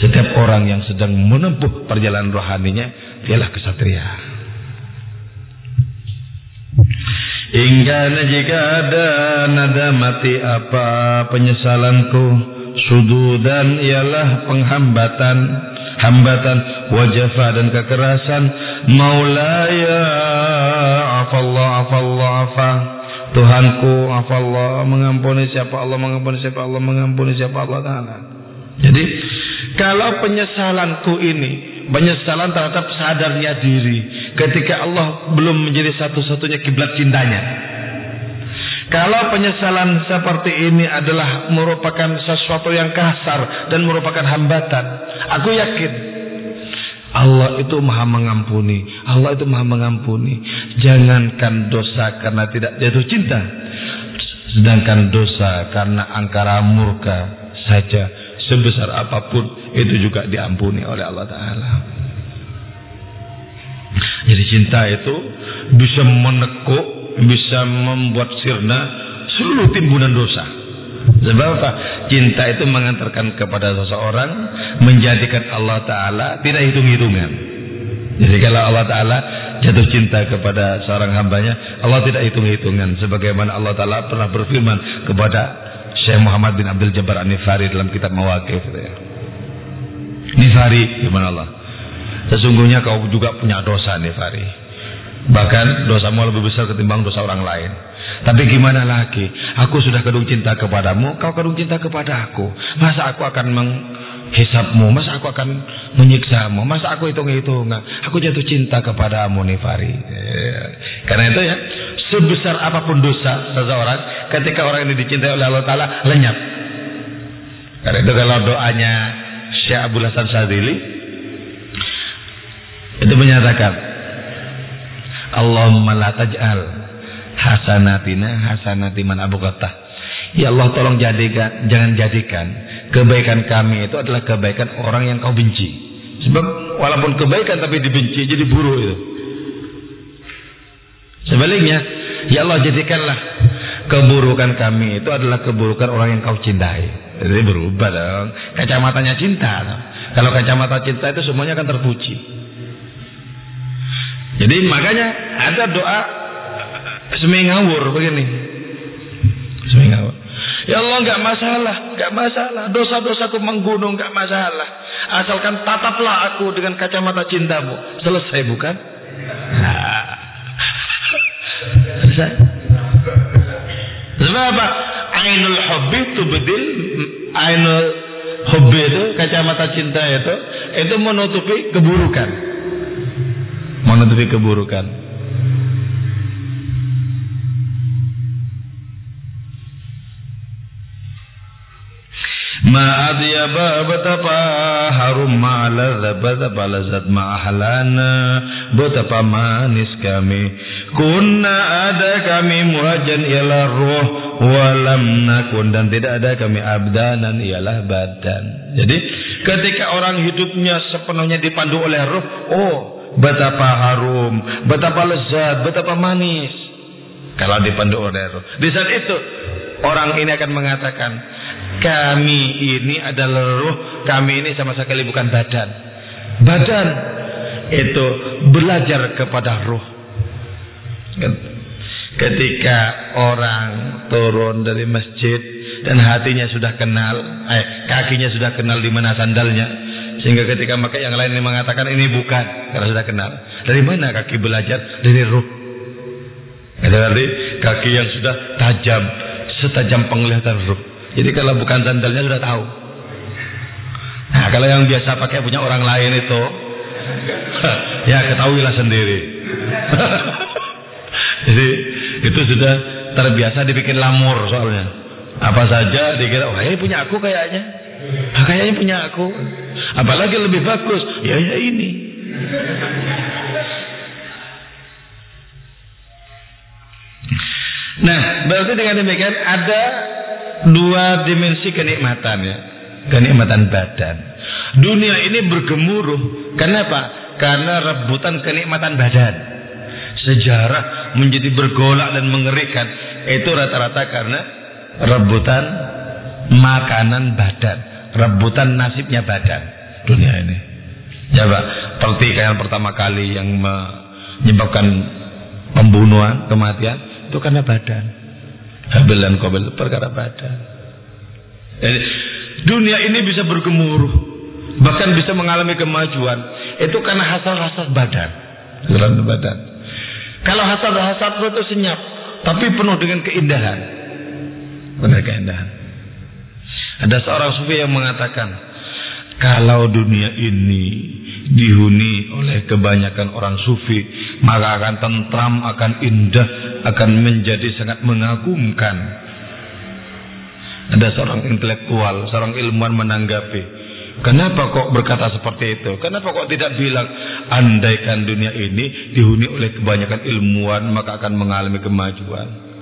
Setiap orang yang sedang menempuh perjalanan rohaninya, dialah kesatria. Hingga jika ada nada mati apa penyesalanku Sududan ialah penghambatan Hambatan wajafa dan kekerasan Maulaya afallah afallah afa Tuhanku afallah mengampuni siapa Allah mengampuni siapa Allah mengampuni siapa Allah Ta'ala Jadi kalau penyesalanku ini Penyesalan terhadap sadarnya diri ketika Allah belum menjadi satu-satunya kiblat cintanya. Kalau penyesalan seperti ini adalah merupakan sesuatu yang kasar dan merupakan hambatan, aku yakin Allah itu maha mengampuni. Allah itu maha mengampuni. Jangankan dosa karena tidak jatuh cinta. Sedangkan dosa karena angkara murka saja sebesar apa pun itu juga diampuni oleh Allah Ta'ala. Jadi cinta itu bisa menekuk, bisa membuat sirna seluruh timbunan dosa. Sebab apa? Cinta itu mengantarkan kepada seseorang menjadikan Allah Ta'ala tidak hitung-hitungan. Jadi kalau Allah Ta'ala jatuh cinta kepada seorang hambanya, Allah tidak hitung-hitungan. Sebagaimana Allah Ta'ala pernah berfirman kepada Syekh Muhammad bin Abdul Jabbar An-Nifari dalam kitab Mawakif. Nifari, gimana Allah? Sesungguhnya kau juga punya dosa nih Fari. Bahkan dosamu lebih besar ketimbang dosa orang lain. Tapi gimana lagi? Aku sudah kedung cinta kepadamu, kau kedung cinta kepada aku. Masa aku akan menghisapmu? Masa aku akan menyiksamu? Masa aku hitung-hitung? Aku jatuh cinta kepadamu nih Fari. Eh, karena itu ya, sebesar apa pun dosa seseorang, ketika orang ini dicintai oleh Allah Ta'ala, lenyap. Karena itu kalau doanya Syekh Abdul Hasan Sadili, itu menyatakan Allahumma la taj'al hasanatina hasanati man abghata. Ya Allah tolong jadikan jangan jadikan kebaikan kami itu adalah kebaikan orang yang kau benci. Sebab walaupun kebaikan tapi dibenci jadi buruk itu. Sebaliknya, ya Allah jadikanlah keburukan kami itu adalah keburukan orang yang kau cintai. Jadi berubah dong. Kacamatanya cinta. Kalau kacamata cinta itu semuanya akan terpuji. Jadi makanya ada doa semingawur begini. Ya Allah nggak masalah, nggak masalah. Dosa-dosaku menggunung nggak masalah. Asalkan tataplah aku dengan kacamata cintamu. Selesai bukan? Nah. Selesai. Sebab apa? Ainul hubbi itu bedil. Ainul hubbi itu kacamata cinta itu itu menutupi keburukan. Menutupi keburukan. Ma adyaba betapa harum ma'aladha betapa lazat ma'ahlana betapa manis kami. Kunna ada kami muhajan ialah ruh walam nakun dan tidak ada kami abdanan ialah badan. Jadi ketika orang hidupnya sepenuhnya dipandu oleh ruh oh betapa harum betapa lezat betapa manis kalau dipandu oleh ruh di saat itu orang ini akan mengatakan kami ini adalah ruh, kami ini sama sekali bukan badan. Badan itu belajar kepada ruh. Ketika orang turun dari masjid dan hatinya sudah kenal, eh, kakinya sudah kenal di mana sandalnya, sehingga ketika maka yang lain mengatakan ini bukan karena sudah kenal. Dari mana kaki belajar? Dari ruh. Dari kaki yang sudah tajam, setajam penglihatan ruh. Jadi kalau bukan sandalnya sudah tahu. Nah, kalau yang biasa pakai punya orang lain itu, ya ketahuilah sendiri. Jadi itu sudah terbiasa dibikin lamur soalnya. Apa saja dikira, oh ini punya aku kayaknya. Ah, kayaknya punya aku. Apalagi lebih bagus, ya ya ini. Nah, berarti dengan demikian ada dua dimensi kenikmatan ya. Kenikmatan badan. Dunia ini bergemuruh. Kenapa? Karena rebutan kenikmatan badan. Sejarah menjadi bergolak dan mengerikan. Itu rata-rata karena rebutan makanan badan. Rebutan nasibnya badan. Dunia ini. Coba, pertikaian pertama kali yang menyebabkan pembunuhan, kematian, itu karena badan. Habil dan Qabil perkara badan. Jadi, dunia ini bisa bergemuruh, bahkan bisa mengalami kemajuan. Itu karena hasrat-hasrat badan. Hasrat badan. Kalau hasrat-hasrat itu senyap, tapi penuh dengan keindahan. Penuh keindahan. Ada seorang sufi yang mengatakan, kalau dunia ini dihuni oleh kebanyakan orang sufi, maka akan tentram, akan indah, akan menjadi sangat mengagumkan. Ada seorang intelektual, seorang ilmuwan menanggapi, kenapa kok berkata seperti itu? Kenapa kok tidak bilang, andaikan dunia ini dihuni oleh kebanyakan ilmuwan, maka akan mengalami kemajuan.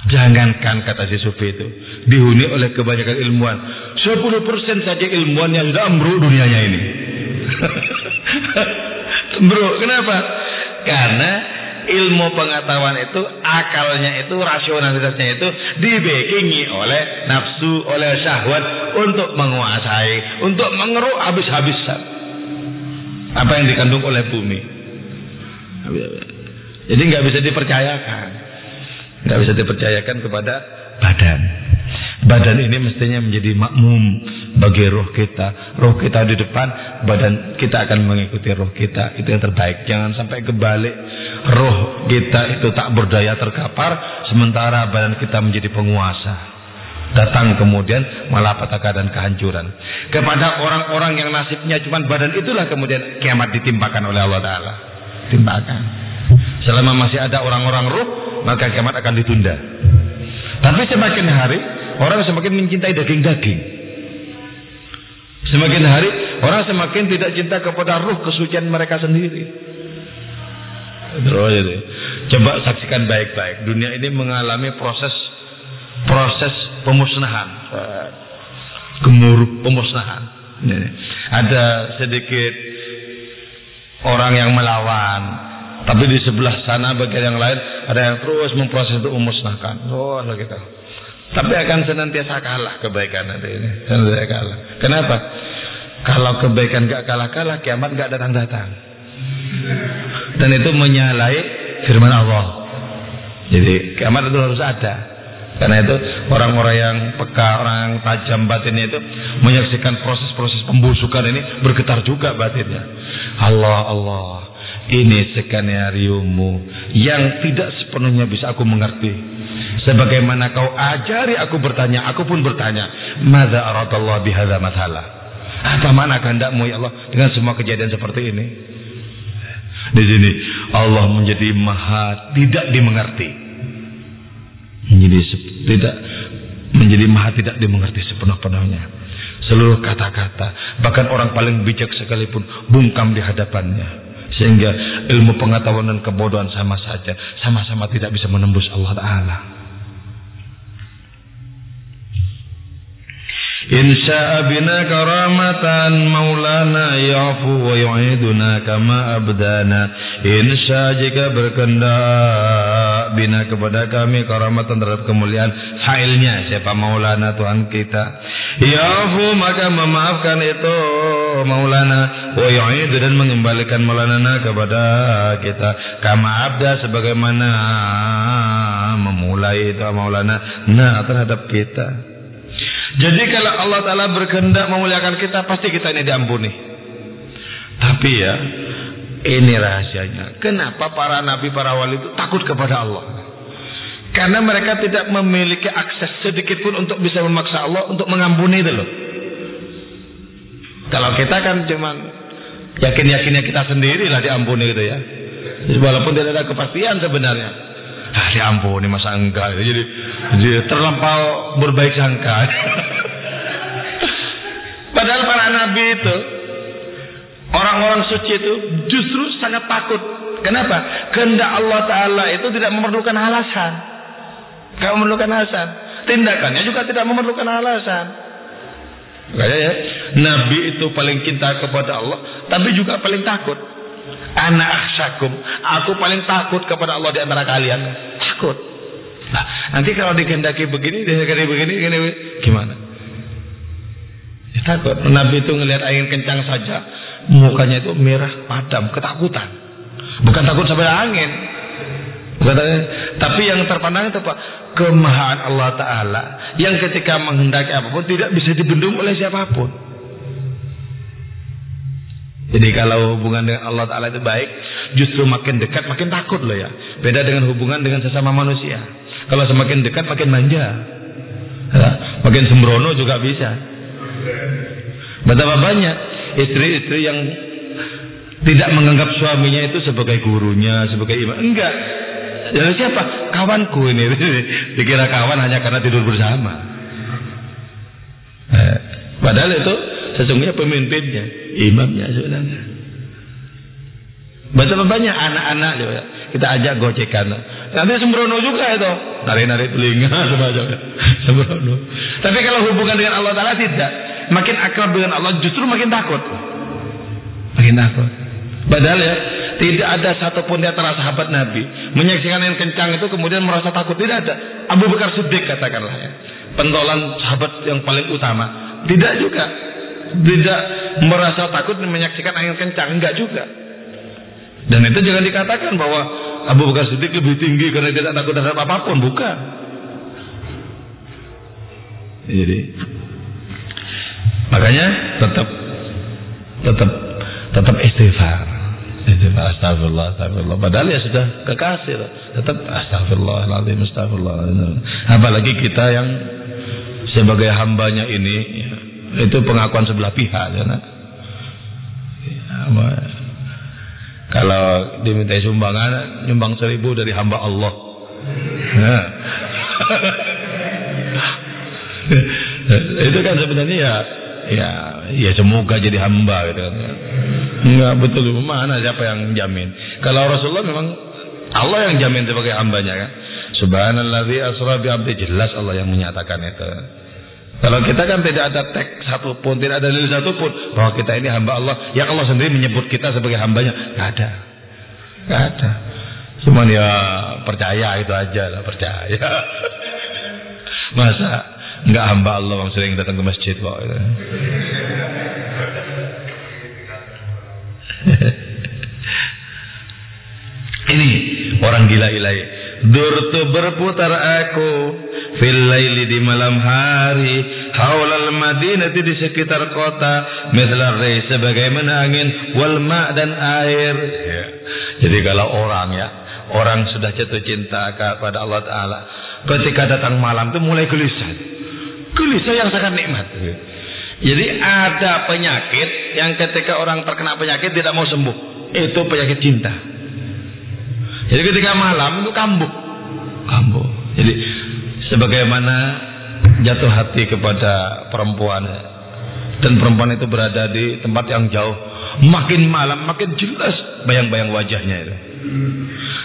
Jangankan kata si Sufi itu dihuni oleh kebanyakan ilmuwan. 10% saja ilmuwan yang sudah ambruk dunianya ini. Bro, kenapa? Karena ilmu pengetahuan itu akalnya itu rasionalitasnya itu dibekingi oleh nafsu oleh syahwat untuk menguasai untuk mengeruk habis-habisan. Apa yang dikandung oleh bumi. Jadi nggak bisa dipercayakan. Nggak bisa dipercayakan kepada badan badan ini mestinya menjadi makmum bagi roh kita. Roh kita di depan, badan kita akan mengikuti roh kita. Itu yang terbaik. Jangan sampai kebalik. Roh kita itu tak berdaya terkapar, sementara badan kita menjadi penguasa. Datang kemudian malapetaka dan kehancuran. Kepada orang-orang yang nasibnya cuma badan itulah kemudian kiamat ditimpakan oleh Allah Ta'ala. Timpakan. Selama masih ada orang-orang roh, maka kiamat akan ditunda. Tapi semakin hari, orang semakin mencintai daging-daging. Semakin hari orang semakin tidak cinta kepada ruh kesucian mereka sendiri. Coba saksikan baik-baik. Dunia ini mengalami proses proses pemusnahan. Gemuruh pemusnahan. Ada sedikit orang yang melawan, tapi di sebelah sana bagian yang lain ada yang terus memproses untuk memusnahkan. Oh, gitu. Tapi akan senantiasa kalah kebaikan nanti ini. Senantiasa kalah. Kenapa? Kalau kebaikan gak kalah-kalah, kiamat gak datang-datang. Dan itu menyalai firman Allah. Jadi kiamat itu harus ada. Karena itu orang-orang yang peka, orang yang tajam batinnya itu menyaksikan proses-proses pembusukan ini bergetar juga batinnya. Allah Allah, ini skenario-mu yang tidak sepenuhnya bisa aku mengerti. Sebagaimana kau ajari aku bertanya, aku pun bertanya. Mada aradallah bihadza mathala? Apa mana kehendakmu ya Allah dengan semua kejadian seperti ini? Di sini Allah menjadi maha tidak dimengerti. Menjadi tidak menjadi maha tidak dimengerti sepenuh-penuhnya. Seluruh kata-kata, bahkan orang paling bijak sekalipun bungkam di hadapannya. Sehingga ilmu pengetahuan dan kebodohan sama saja, sama-sama tidak bisa menembus Allah Ta'ala. إن شاء بنا كرامة مولانا يعفو ويعيدنا كما أبدانا إن شاء jika berkehendak bina kepada kami karamatan terhadap kemuliaan hailnya siapa maulana Tuhan kita Yafu maka memaafkan itu maulana wa yu'idu dan mengembalikan maulana kepada kita kama abda sebagaimana memulai itu maulana nah terhadap kita jadi kalau Allah Ta'ala berkehendak memuliakan kita, pasti kita ini diampuni. Tapi ya, ini rahasianya. Kenapa para nabi, para wali itu takut kepada Allah? Karena mereka tidak memiliki akses sedikit pun untuk bisa memaksa Allah untuk mengampuni itu loh. Kalau kita kan cuman yakin-yakinnya kita sendiri lah diampuni gitu ya. Walaupun tidak ada kepastian sebenarnya. Ah, diampuni masa enggak. Jadi, jadi terlampau berbaik sangka. Padahal para nabi itu orang-orang suci itu justru sangat takut. Kenapa? Kehendak Allah Taala itu tidak memerlukan alasan. Tidak memerlukan alasan. Tindakannya juga tidak memerlukan alasan. Ya, Nabi itu paling cinta kepada Allah, tapi juga paling takut. Anak aksyakum. Aku paling takut kepada Allah di antara kalian. Takut. Nah, nanti kalau dikehendaki begini, dikehendaki begini, gini, gimana? Ya, takut. Nabi itu ngelihat angin kencang saja, mukanya itu merah padam, ketakutan. Bukan takut sampai angin. Bukan tapi yang terpandang itu apa? Kemahaan Allah Ta'ala yang ketika menghendaki apa pun tidak bisa dibendung oleh siapa pun. Jadi kalau hubungan dengan Allah Ta'ala itu baik, justru makin dekat makin takut loh ya. Beda dengan hubungan dengan sesama manusia. Kalau semakin dekat makin manja. Ya, makin sembrono juga bisa. Betapa banyak istri-istri yang tidak menganggap suaminya itu sebagai gurunya, sebagai imam. Enggak. Ya siapa? Kawanku ini. Dikira kawan hanya karena tidur bersama. Eh, padahal itu sesungguhnya pemimpinnya, imamnya sebenarnya. Betapa banyak anak-anak kita ajak gocekan. Nanti sembrono juga itu. Nari-nari telinga semacamnya. Sembrono. Tapi kalau hubungan dengan Allah Ta'ala tidak. Makin akrab dengan Allah justru makin takut. Makin takut. Padahal ya tidak ada satupun di antara sahabat Nabi menyaksikan yang kencang itu kemudian merasa takut. Tidak ada. Abu Bakar Siddiq katakanlah ya. Pentolan sahabat yang paling utama. Tidak juga tidak merasa takut menyaksikan angin kencang, enggak juga. Dan itu jangan dikatakan bahwa Abu Bakar Siddiq lebih tinggi karena tidak takut terhadap apa pun, bukan. Jadi makanya tetap tetap tetap istighfar. Istighfar astagfirullah, astagfirullah. Padahal ya sudah kekasih, tetap astagfirullahaladzim, astagfirullah. Apalagi kita yang sebagai hambanya ini ya, itu pengakuan sebelah pihak ya, nah. ya, kalau diminta sumbangan nyumbang seribu dari hamba Allah. Nah. itu kan sebenarnya ya ya ya semoga jadi hamba gitu kan enggak betul. Mana siapa yang jamin? Kalau Rasulullah memang Allah yang jamin sebagai hambanya kan? Subhanallah asra bi abdi. Jelas Allah yang menyatakan itu kalau kita kan tidak ada teks satupun, tidak ada dalil satupun bahwa kita ini hamba Allah, yang Allah sendiri menyebut kita sebagai hambanya, nggak ada, nggak ada. Cuma ya percaya itu aja lah percaya. Masa nggak hamba Allah yang sering datang ke masjid kok. Gitu. Ini orang gila ilahi. Durtu berputar aku fil laili di malam hari haulal madinah di sekitar kota mithla rai sebagaimana angin wal ma dan air. Ya. jadi kalau orang ya orang sudah jatuh cinta kepada Allah taala ketika datang malam itu mulai gelisah. Gelisah yang sangat nikmat. Jadi ada penyakit yang ketika orang terkena penyakit tidak mau sembuh. Itu penyakit cinta. Jadi ketika malam itu kambuh. Kambuh sebagaimana jatuh hati kepada perempuan dan perempuan itu berada di tempat yang jauh makin malam makin jelas bayang-bayang wajahnya itu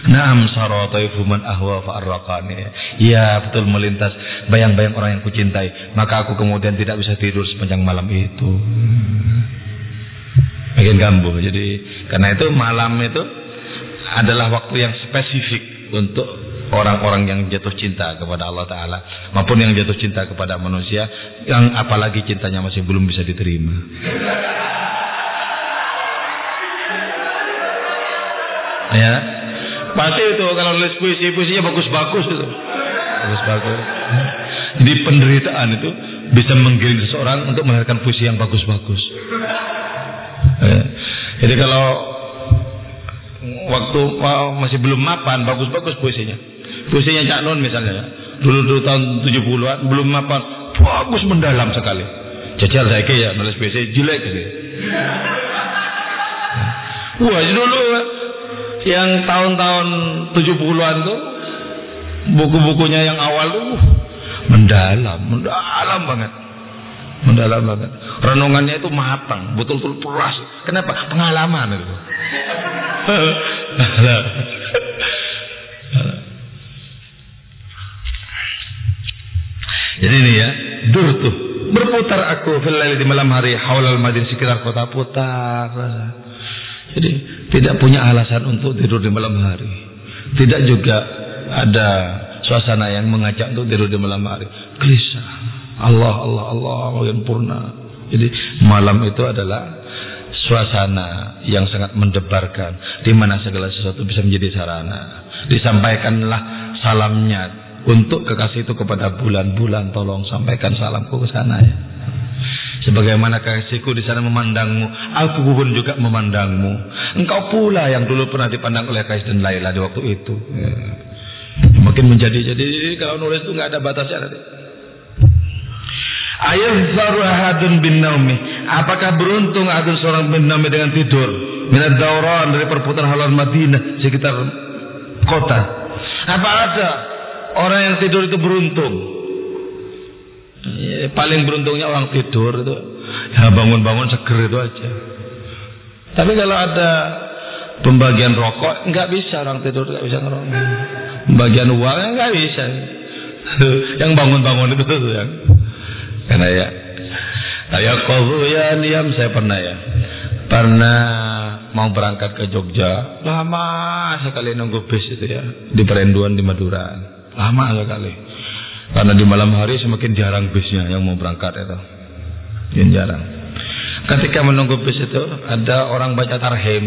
Naam sarataifu man ahwa fa'arraqani. Ya betul melintas bayang-bayang orang yang kucintai. Maka aku kemudian tidak bisa tidur sepanjang malam itu. Makin kambuh. Jadi karena itu malam itu adalah waktu yang spesifik untuk orang-orang yang jatuh cinta kepada Allah Ta'ala maupun yang jatuh cinta kepada manusia yang apalagi cintanya masih belum bisa diterima. Ya. Pasti itu kalau nulis puisi puisinya bagus-bagus itu. Bagus-bagus. Jadi penderitaan itu bisa menggiring seseorang untuk melahirkan puisi yang bagus-bagus. Ya. jadi kalau waktu masih belum mapan bagus-bagus puisinya Puisinya Cak Nun misalnya. Dulu dulu tahun 70-an belum apa bagus mendalam sekali. Jajal saya ya nulis puisi jelek gitu. Wah, dulu yang tahun-tahun 70-an tuh buku-bukunya yang awal tuh uh, mendalam, mendalam banget. Mendalam banget. Renungannya itu matang, betul-betul puas. Kenapa? Pengalaman itu. Jadi ini ya, dur tuh. Berputar aku fil di malam hari haulal madin sekitar kota putar. Jadi tidak punya alasan untuk tidur di malam hari. Tidak juga ada suasana yang mengajak untuk tidur di malam hari. Gelisah. Allah Allah Allah makin purna. Jadi malam itu adalah suasana yang sangat mendebarkan di mana segala sesuatu bisa menjadi sarana. Disampaikanlah salamnya untuk kekasih itu kepada bulan-bulan tolong sampaikan salamku ke sana ya. Sebagaimana kekasihku di sana memandangmu, aku pun juga memandangmu. Engkau pula yang dulu pernah dipandang oleh Kais dan Laila di waktu itu. Ya. Menjadi jadi kalau nulis itu nggak ada batasnya nanti. Ayah ahadun bin naumi. Apakah beruntung adun seorang bin naumi dengan tidur? Minat dauran dari perputaran halal Madinah sekitar kota. Apa ada Orang yang tidur itu beruntung. Ya, paling beruntungnya orang tidur itu ya bangun-bangun seger itu aja. Tapi kalau ada pembagian rokok nggak bisa orang tidur nggak bisa ngerokok. Pembagian uang nggak bisa. yang bangun-bangun itu tuh yang karena ya saya kau ya niam saya pernah ya pernah mau berangkat ke Jogja lama sekali nunggu bis itu ya di perenduan di Madura Lama sekali. Karena di malam hari semakin jarang bisnya yang mau berangkat itu. Yang jarang. Ketika menunggu bis itu ada orang baca tarhim.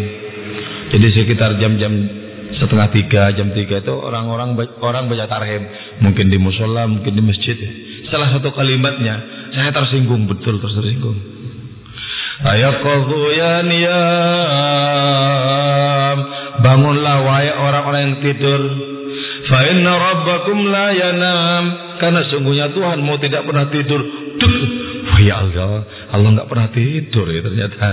Jadi sekitar jam-jam setengah tiga, jam tiga itu orang-orang orang baca tarhim. Mungkin di musola, mungkin di masjid. Salah satu kalimatnya saya tersinggung betul tersinggung. Ayaqadhu ya Bangunlah wahai orang-orang yang tidur Fa inna rabbakum la yanam. Karena sungguhnya Tuhan mau tidak pernah tidur. Wah ya Allah, Allah nggak pernah tidur ya ternyata.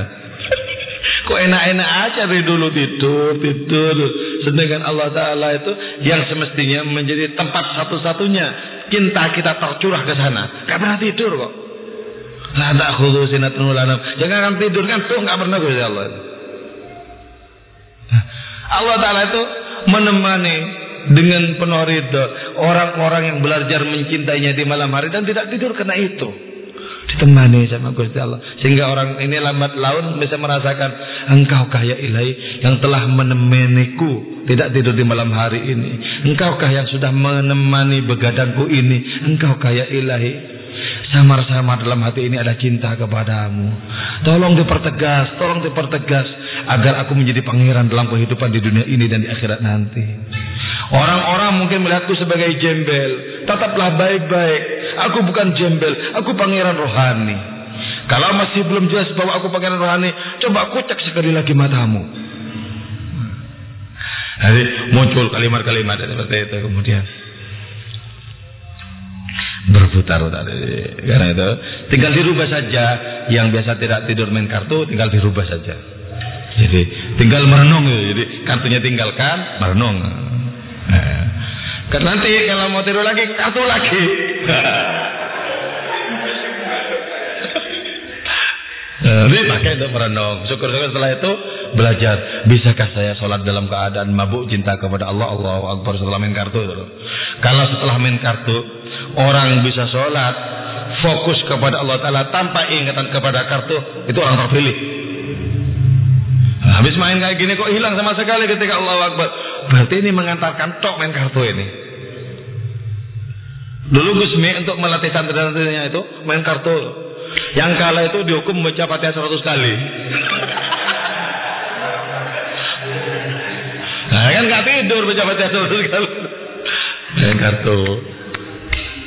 Kok enak-enak aja dari dulu tidur, tidur. Sedangkan Allah Ta'ala itu yang semestinya menjadi tempat satu-satunya cinta kita tercurah ke sana. Gak pernah tidur kok. La ta'khudhu sinatun lanam. Jangan akan tidur kan tuh nggak pernah Gusti Allah. Allah Ta'ala itu menemani dengan penuh ridho orang-orang yang belajar mencintainya di malam hari dan tidak tidur karena itu. Ditemani sama Gusti Allah. Sehingga orang ini lambat laun bisa merasakan engkau kaya ilahi yang telah menemaniku tidak tidur di malam hari ini. Engkaukah yang sudah menemani begadangku ini? Engkau kaya ilahi samar-samar dalam hati ini ada cinta kepadamu. Tolong dipertegas tolong dipertegas agar aku menjadi pangeran dalam kehidupan di dunia ini dan di akhirat nanti Orang-orang mungkin melihatku sebagai jembel. Tetaplah baik-baik. Aku bukan jembel, aku pangeran rohani. Kalau masih belum jelas bahwa aku pangeran rohani, coba kucek sekali lagi matamu. Jadi muncul kalimat-kalimat seperti itu kemudian berputar tadi. Karena itu tinggal dirubah saja. Yang biasa tidak tidur main kartu tinggal dirubah saja. Jadi tinggal merenung. Jadi kartunya tinggalkan, merenung. Nah, nanti kalau mau tidur lagi kartu lagi. Jadi pakai untuk merenung. Syukur-syukur setelah itu belajar. Bisakah saya sholat dalam keadaan mabuk cinta kepada Allah? Allah Akbar setelah main kartu. Kalau setelah main kartu orang bisa sholat fokus kepada Allah Ta'ala tanpa ingatan kepada kartu itu orang terpilih habis main kayak gini kok hilang sama sekali ketika Allah Akbar berarti ini mengantarkan tok main kartu ini dulu Gusmi untuk melatih santri-santrinya itu main kartu yang kalah itu dihukum membaca fatihah 100 kali nah kan gak tidur baca fatihah 100 kali main kartu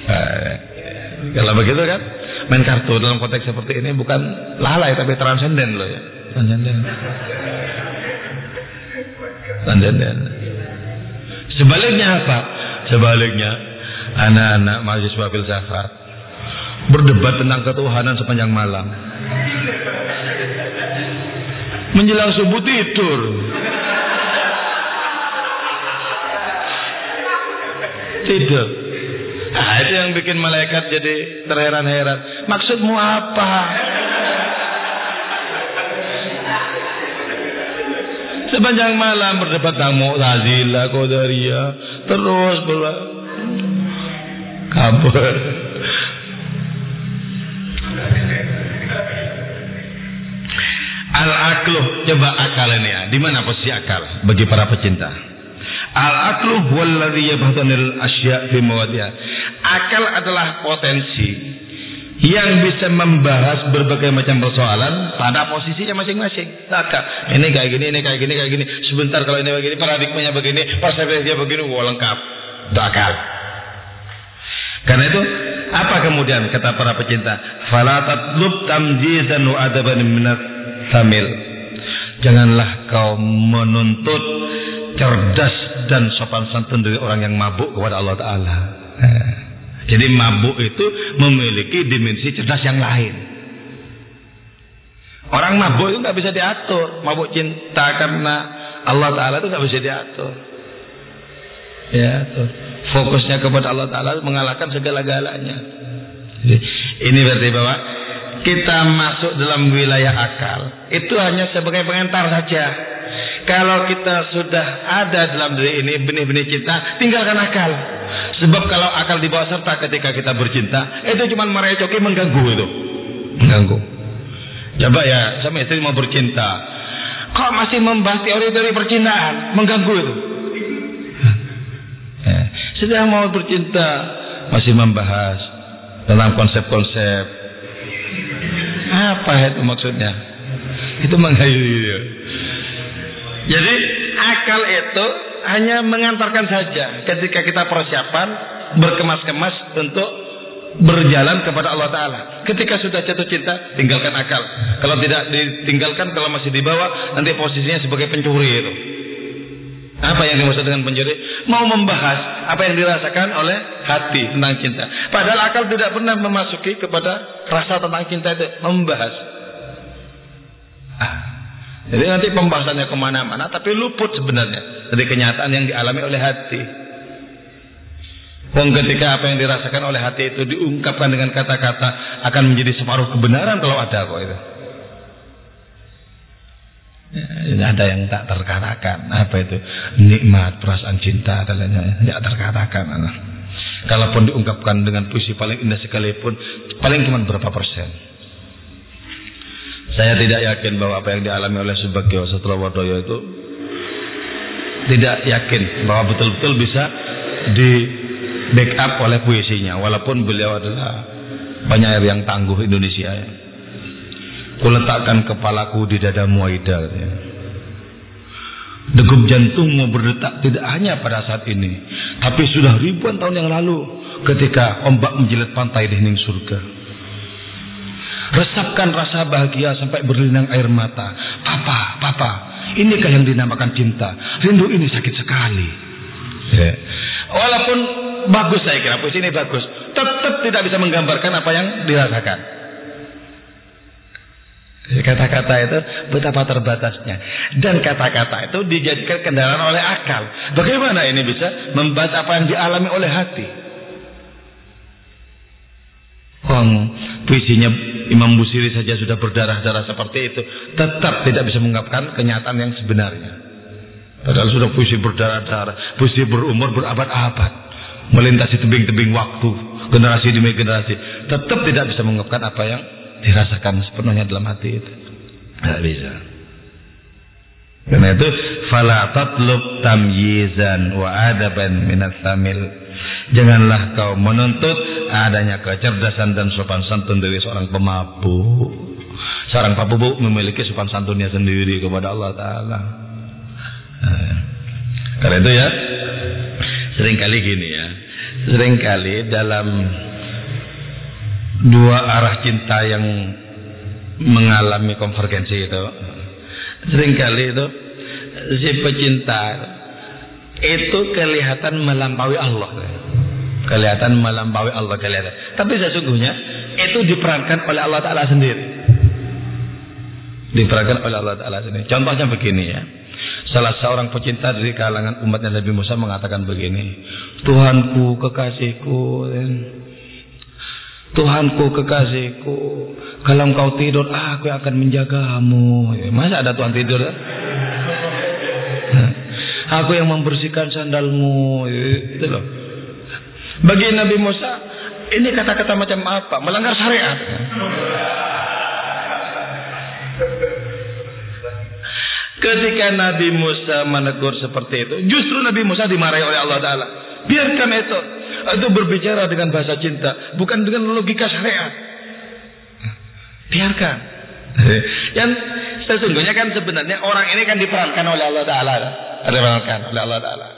Nah, kalau begitu kan main kartu dalam konteks seperti ini bukan lalai tapi transenden loh ya. Transenden. Transenden. Sebaliknya apa? Sebaliknya anak-anak mahasiswa filsafat berdebat tentang ketuhanan sepanjang malam. Menjelang subuh tidur. Tidur. Nah, itu yang bikin malaikat jadi terheran-heran. Maksudmu apa? Sepanjang malam berdebat tentang Mu'tazilah, Qadariyah, terus pula kabur. Al-akluh, coba akal ini ya. Di mana posisi akal bagi para pecinta? Al-akluh walladhi yabhatanil asya' fi mawadiha. Akal adalah potensi yang bisa membahas berbagai macam persoalan pada posisinya masing-masing. Maka ini kayak gini, ini kayak gini, kayak gini. Sebentar kalau ini begini, paradigmanya begini, persepsinya begini, wah lengkap. Itu akal. Karena itu apa kemudian kata para pecinta? Fala tatlub tamjizan wa adaban minat samil. Janganlah kau menuntut cerdas dan sopan santun dari orang yang mabuk kepada Allah Ta'ala. Jadi mabuk itu memiliki dimensi cerdas yang lain. Orang mabuk itu nggak bisa diatur. Mabuk cinta karena Allah Ta'ala itu nggak bisa diatur. Ya, tuh. Fokusnya kepada Allah Ta'ala mengalahkan segala-galanya. Ini berarti bahwa kita masuk dalam wilayah akal itu hanya sebagai pengantar saja. Kalau kita sudah ada dalam diri ini benih-benih cinta, tinggalkan akal. Sebab kalau akal dibawa serta ketika kita bercinta, itu cuma merecoki mengganggu itu. Mengganggu. Coba ya, sama istri mau bercinta. Kok masih membahas teori-teori percintaan? Mengganggu itu. Ya. Sudah mau bercinta, masih membahas tentang konsep-konsep. Apa itu maksudnya? Itu mengganggu. Jadi akal itu hanya mengantarkan saja ketika kita persiapan berkemas-kemas untuk berjalan kepada Allah Ta'ala. Ketika sudah jatuh cinta, tinggalkan akal. Kalau tidak ditinggalkan, kalau masih dibawa, nanti posisinya sebagai pencuri itu. Apa yang dimaksud dengan pencuri? Mau membahas apa yang dirasakan oleh hati tentang cinta. Padahal akal tidak pernah memasuki kepada rasa tentang cinta itu. Membahas. Ah. Jadi nanti pembahasannya ke mana-mana, tapi luput sebenarnya dari kenyataan yang dialami oleh hati. Wong ketika apa yang dirasakan oleh hati itu diungkapkan dengan kata-kata akan menjadi separuh kebenaran kalau ada kok itu. Ya, ada yang tak terkatakan apa itu nikmat perasaan cinta dan lainnya tidak terkatakan. Kalaupun diungkapkan dengan puisi paling indah sekalipun paling cuma berapa persen. Saya tidak yakin bahwa apa yang dialami oleh Subagio setelah Wadoyo itu tidak yakin bahwa betul-betul bisa di backup oleh puisinya walaupun beliau adalah penyair yang tangguh Indonesia ya. Kuletakkan kepalaku di dada Muaida katanya. Degup jantungmu berdetak tidak hanya pada saat ini, tapi sudah ribuan tahun yang lalu ketika ombak menjilat pantai di hening surga. Resapkan rasa bahagia sampai berlinang air mata. Papa, papa, inikah yang dinamakan cinta. Rindu ini sakit sekali. Ya. Walaupun bagus saya kira, puisi ini bagus. Tetap tidak bisa menggambarkan apa yang dirasakan. Kata-kata itu betapa terbatasnya. Dan kata-kata itu dijadikan kendaraan oleh akal. Bagaimana ini bisa membahas apa yang dialami oleh hati? Wong puisinya Imam Busiri saja sudah berdarah-darah seperti itu, tetap tidak bisa mengungkapkan kenyataan yang sebenarnya. Padahal sudah puisi berdarah-darah, puisi berumur berabad-abad, melintasi tebing-tebing waktu, generasi demi generasi, tetap tidak bisa mengungkapkan apa yang dirasakan sepenuhnya dalam hati itu. Tidak bisa. Karena itu fala tatlub tamyizan wa adaban minat samil Janganlah kau menuntut adanya kecerdasan dan sopan santun dari seorang pemabuk. Seorang pemabuk memiliki sopan santunnya sendiri kepada Allah Ta'ala. Nah, karena itu ya, sering kali gini ya. Seringkali dalam dua arah cinta yang mengalami konvergensi itu, sering kali itu si pecinta itu kelihatan melampaui Allah kelihatan melampaui Allah kelihatan. Tapi sesungguhnya itu diperankan oleh Allah Taala sendiri. Diperankan oleh Allah Taala sendiri. Contohnya begini ya. Salah seorang pecinta dari kalangan umatnya Nabi Musa mengatakan begini, Tuhanku kekasihku, Tuhanku kekasihku, kalau engkau tidur, aku akan menjagamu. Masa ada Tuhan tidur? Ya? Aku yang membersihkan sandalmu, itu loh. Bagi Nabi Musa, ini kata-kata macam apa? Melanggar syariat. Ketika Nabi Musa menegur seperti itu, justru Nabi Musa dimarahi oleh Allah Taala. Biarkan itu, itu berbicara dengan bahasa cinta, bukan dengan logika syariat. Biarkan. Yang sesungguhnya kan sebenarnya orang ini kan diperankan oleh Allah Taala, diperankan oleh Allah Taala.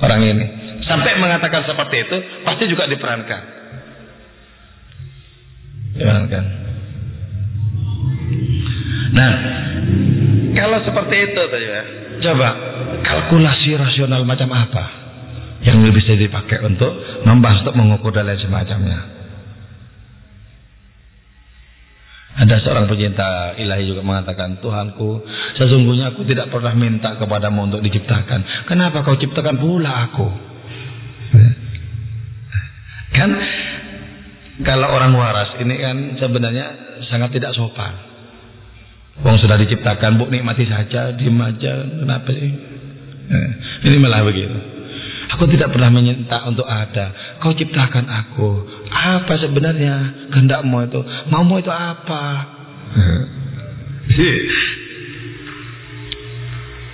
Orang ini. Sampai mengatakan seperti itu, pasti juga diperankan. Diperankan. Nah, kalau seperti itu tadi ya, coba kalkulasi rasional macam apa yang bisa dipakai untuk membahas untuk mengukur dan lain semacamnya. Ada seorang pecinta ilahi juga mengatakan, Tuhanku, sesungguhnya aku tidak pernah minta kepadamu untuk diciptakan. Kenapa kau ciptakan pula aku? Kan kalau orang waras ini kan sebenarnya sangat tidak sopan. Wong sudah diciptakan, bu nikmati saja, diem aja, kenapa sih? Eh, ini malah begitu. Aku tidak pernah minta untuk ada. Kau ciptakan aku. Apa sebenarnya kehendakmu itu? Maumu itu apa?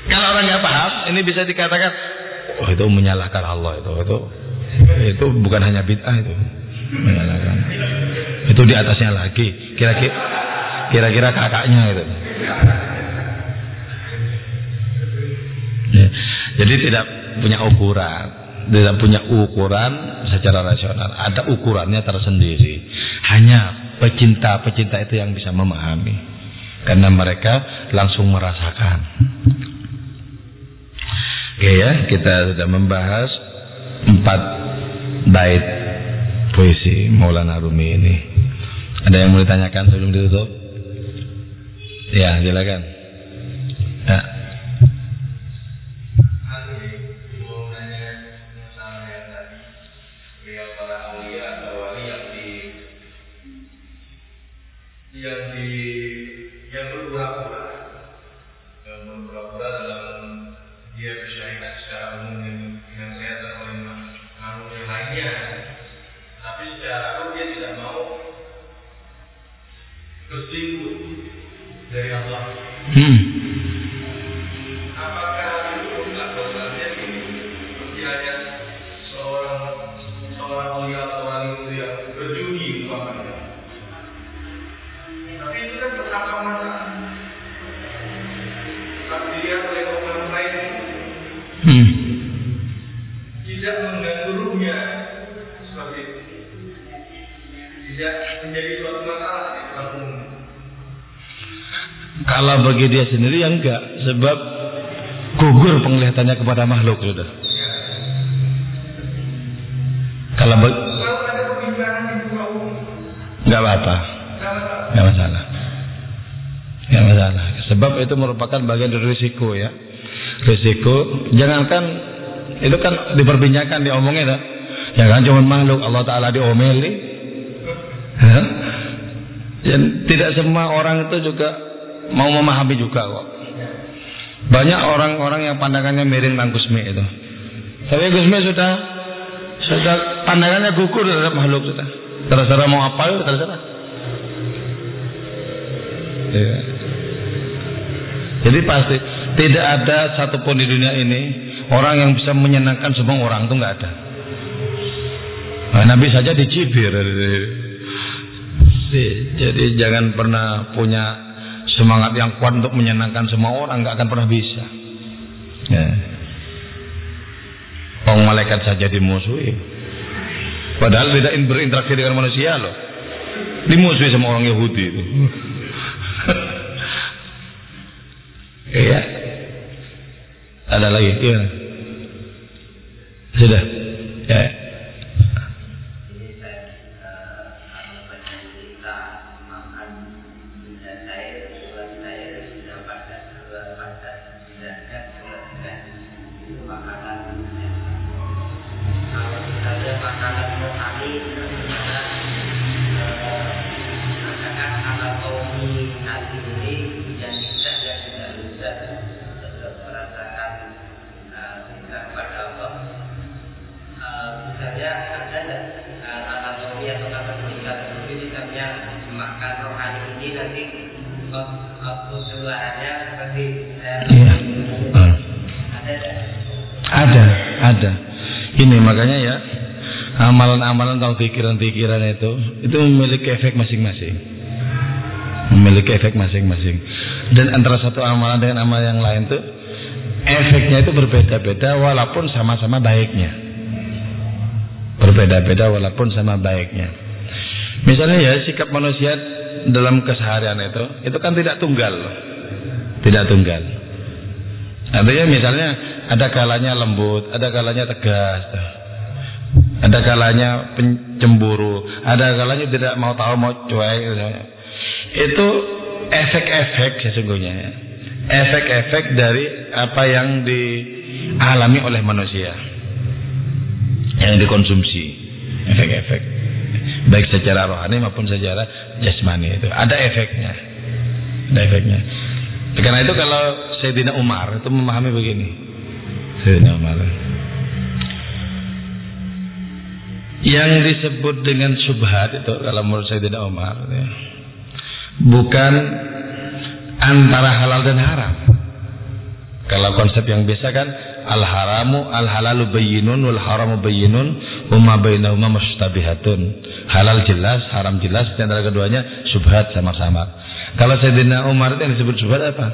Kalau orang nggak paham, ini bisa dikatakan, oh itu menyalahkan Allah itu. Itu itu bukan hanya bid'ah itu. Itu di atasnya lagi. Kira-kira kira-kira kakaknya itu. Ya. Jadi tidak punya ukuran, tidak punya ukuran secara rasional. Ada ukurannya tersendiri. Hanya pecinta-pecinta itu yang bisa memahami. Karena mereka langsung merasakan. Oke ya, kita sudah membahas empat bait puisi Maulana Rumi ini. Ada yang mau ditanyakan sebelum ditutup? Ya, silakan. Ya. Yang di Kalau bagi dia sendiri ya enggak, sebab gugur penglihatannya kepada makhluk sudah. Kalau bagi Kalau enggak apa-apa, enggak masalah. Enggak masalah. Sebab itu merupakan bagian dari risiko ya. Risiko, jangankan itu kan diperbincangkan, diomongin ya. Ya kan cuma makhluk Allah Taala diomeli. Ya. Dan tidak semua orang itu juga mau memahami juga kok. Banyak orang-orang yang pandangannya miring tentang Gusmi itu. Tapi Gusmi sudah sudah pandangannya gugur terhadap makhluk sudah. Terserah mau apa ya terserah. Ya. Jadi pasti tidak ada satupun di dunia ini orang yang bisa menyenangkan semua orang itu nggak ada. Nah, Nabi saja dicibir. Jadi jangan pernah punya semangat yang kuat untuk menyenangkan semua orang, nggak akan pernah bisa. Ya. Orang malaikat saja dimusuhi. Padahal tidak in- berinteraksi dengan manusia loh. Dimusuhi sama orang Yahudi itu. Iya. Ada lagi? Iya. Sudah. Ya. Pikiran-pikiran itu itu memiliki efek masing-masing. Memiliki efek masing-masing. Dan antara satu amalan dengan amalan yang lain tuh efeknya itu berbeda-beda walaupun sama-sama baiknya. Berbeda-beda walaupun sama baiknya. Misalnya ya sikap manusia dalam keseharian itu itu kan tidak tunggal. Tidak tunggal. Artinya misalnya ada kalanya lembut, ada kalanya tegas, ada kalanya pencemburu, ada kalanya tidak mau tahu mau cuek. gitu. Itu efek-efek sesungguhnya, ya. efek-efek dari apa yang dialami oleh manusia, yang dikonsumsi, efek-efek, baik secara rohani maupun secara jasmani itu ada efeknya, ada efeknya. Karena itu kalau Sayyidina Umar itu memahami begini. Sayyidina Umar. Yang disebut dengan subhat itu kalau menurut Sayyidina Umar ya, bukan antara halal dan haram. Kalau konsep yang biasa kan al haramu al halalu bayyinun wal haramu bayyinun wa ma bainahuma mustabihatun. Halal jelas, haram jelas, di antara keduanya subhat sama-sama. Kalau Sayyidina Umar itu yang disebut subhat apa?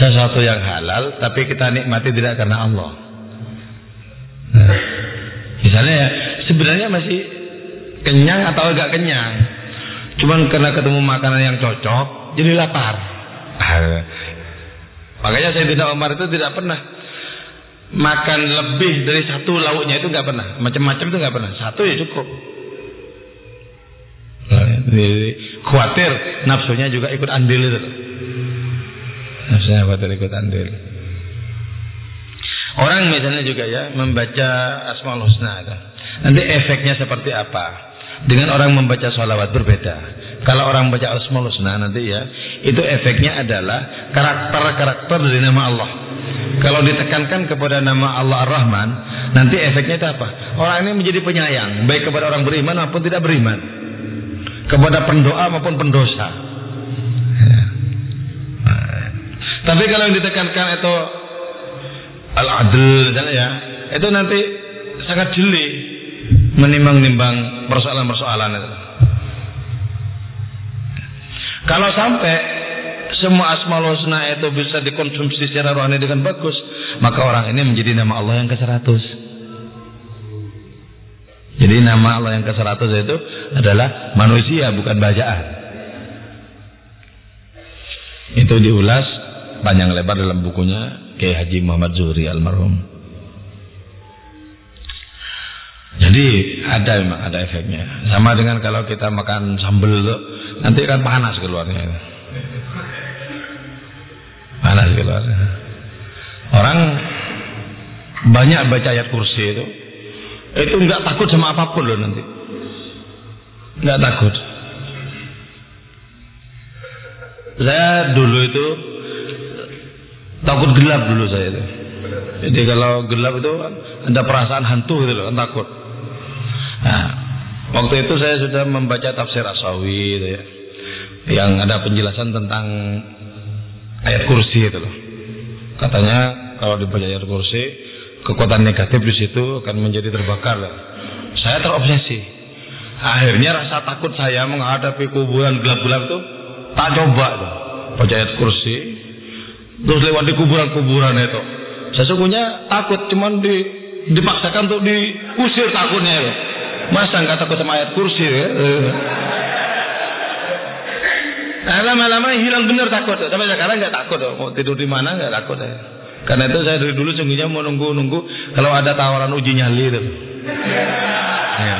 Sesuatu yang halal tapi kita nikmati tidak karena Allah. Nah, misalnya ya, sebenarnya masih kenyang atau agak kenyang. Cuman karena ketemu makanan yang cocok, jadi lapar. Ah, Makanya Sayyidina Umar itu tidak pernah makan lebih dari satu lauknya itu nggak pernah. Macam-macam itu nggak pernah. Satu ya cukup. Nah, Jadi, khawatir nafsunya juga ikut andil itu. Nafsunya khawatir ikut andil. Orang misalnya juga ya membaca Asmaul Husna itu. Nanti efeknya seperti apa? Dengan orang membaca sholawat berbeda. Kalau orang baca Asmaul Husna nanti ya, itu efeknya adalah karakter-karakter dari nama Allah. Kalau ditekankan kepada nama Allah Ar-Rahman, nanti efeknya itu apa? Orang ini menjadi penyayang, baik kepada orang beriman maupun tidak beriman. Kepada pendoa maupun pendosa. Ya. Tapi kalau yang ditekankan itu al-adl ya, itu nanti sangat jeli menimbang-nimbang persoalan-persoalan itu. Kalau sampai semua asmaul husna itu bisa dikonsumsi secara rohani dengan bagus, maka orang ini menjadi nama Allah yang ke-100. Jadi nama Allah yang ke-100 itu adalah manusia bukan bacaan. Itu diulas panjang lebar dalam bukunya Kiai Haji Muhammad Zuhri almarhum. Ada memang ada efeknya. Sama dengan kalau kita makan sambal itu nanti kan panas keluarnya. Panas keluarnya. Orang banyak baca ayat kursi itu itu nggak takut sama apa pun loh nanti. Nggak takut. Saya dulu itu takut gelap dulu saya itu. Jadi kalau gelap itu ada perasaan hantu gitu loh, takut. Nah, waktu itu saya sudah membaca tafsir Asawi itu ya. Yang ada penjelasan tentang ayat kursi itu loh. Katanya kalau dibaca ayat kursi, kekuatan negatif di situ akan menjadi terbakar. Saya terobsesi. Akhirnya rasa takut saya menghadapi kuburan gelap-gelap itu tak coba tuh. Baca ayat kursi, terus lewat di kuburan-kuburan itu. Sesungguhnya takut, cuman di, dipaksakan untuk diusir takutnya itu. Masa nggak takut sama ayat kursi ya? Nah, lama-lama hilang benar takut. Sampai sekarang nggak takut. Mau tidur di mana nggak takut. Ya. Karena itu saya dari dulu sungguhnya mau nunggu-nunggu kalau ada tawaran uji nyali itu. Ya.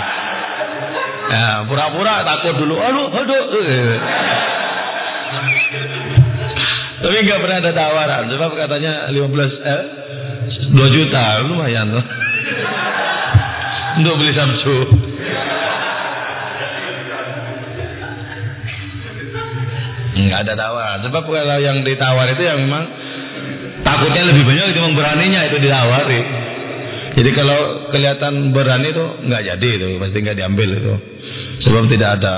Ya, pura-pura takut dulu. Aduh, aduh. Tapi nggak pernah ada tawaran. Sebab katanya 15 eh 2 juta lumayan tuh untuk beli Samsu. Enggak ada tawar. Sebab kalau yang ditawar itu yang memang takutnya lebih banyak itu beraninya itu ditawari. Jadi kalau kelihatan berani itu nggak jadi itu pasti nggak diambil itu. Sebab tidak ada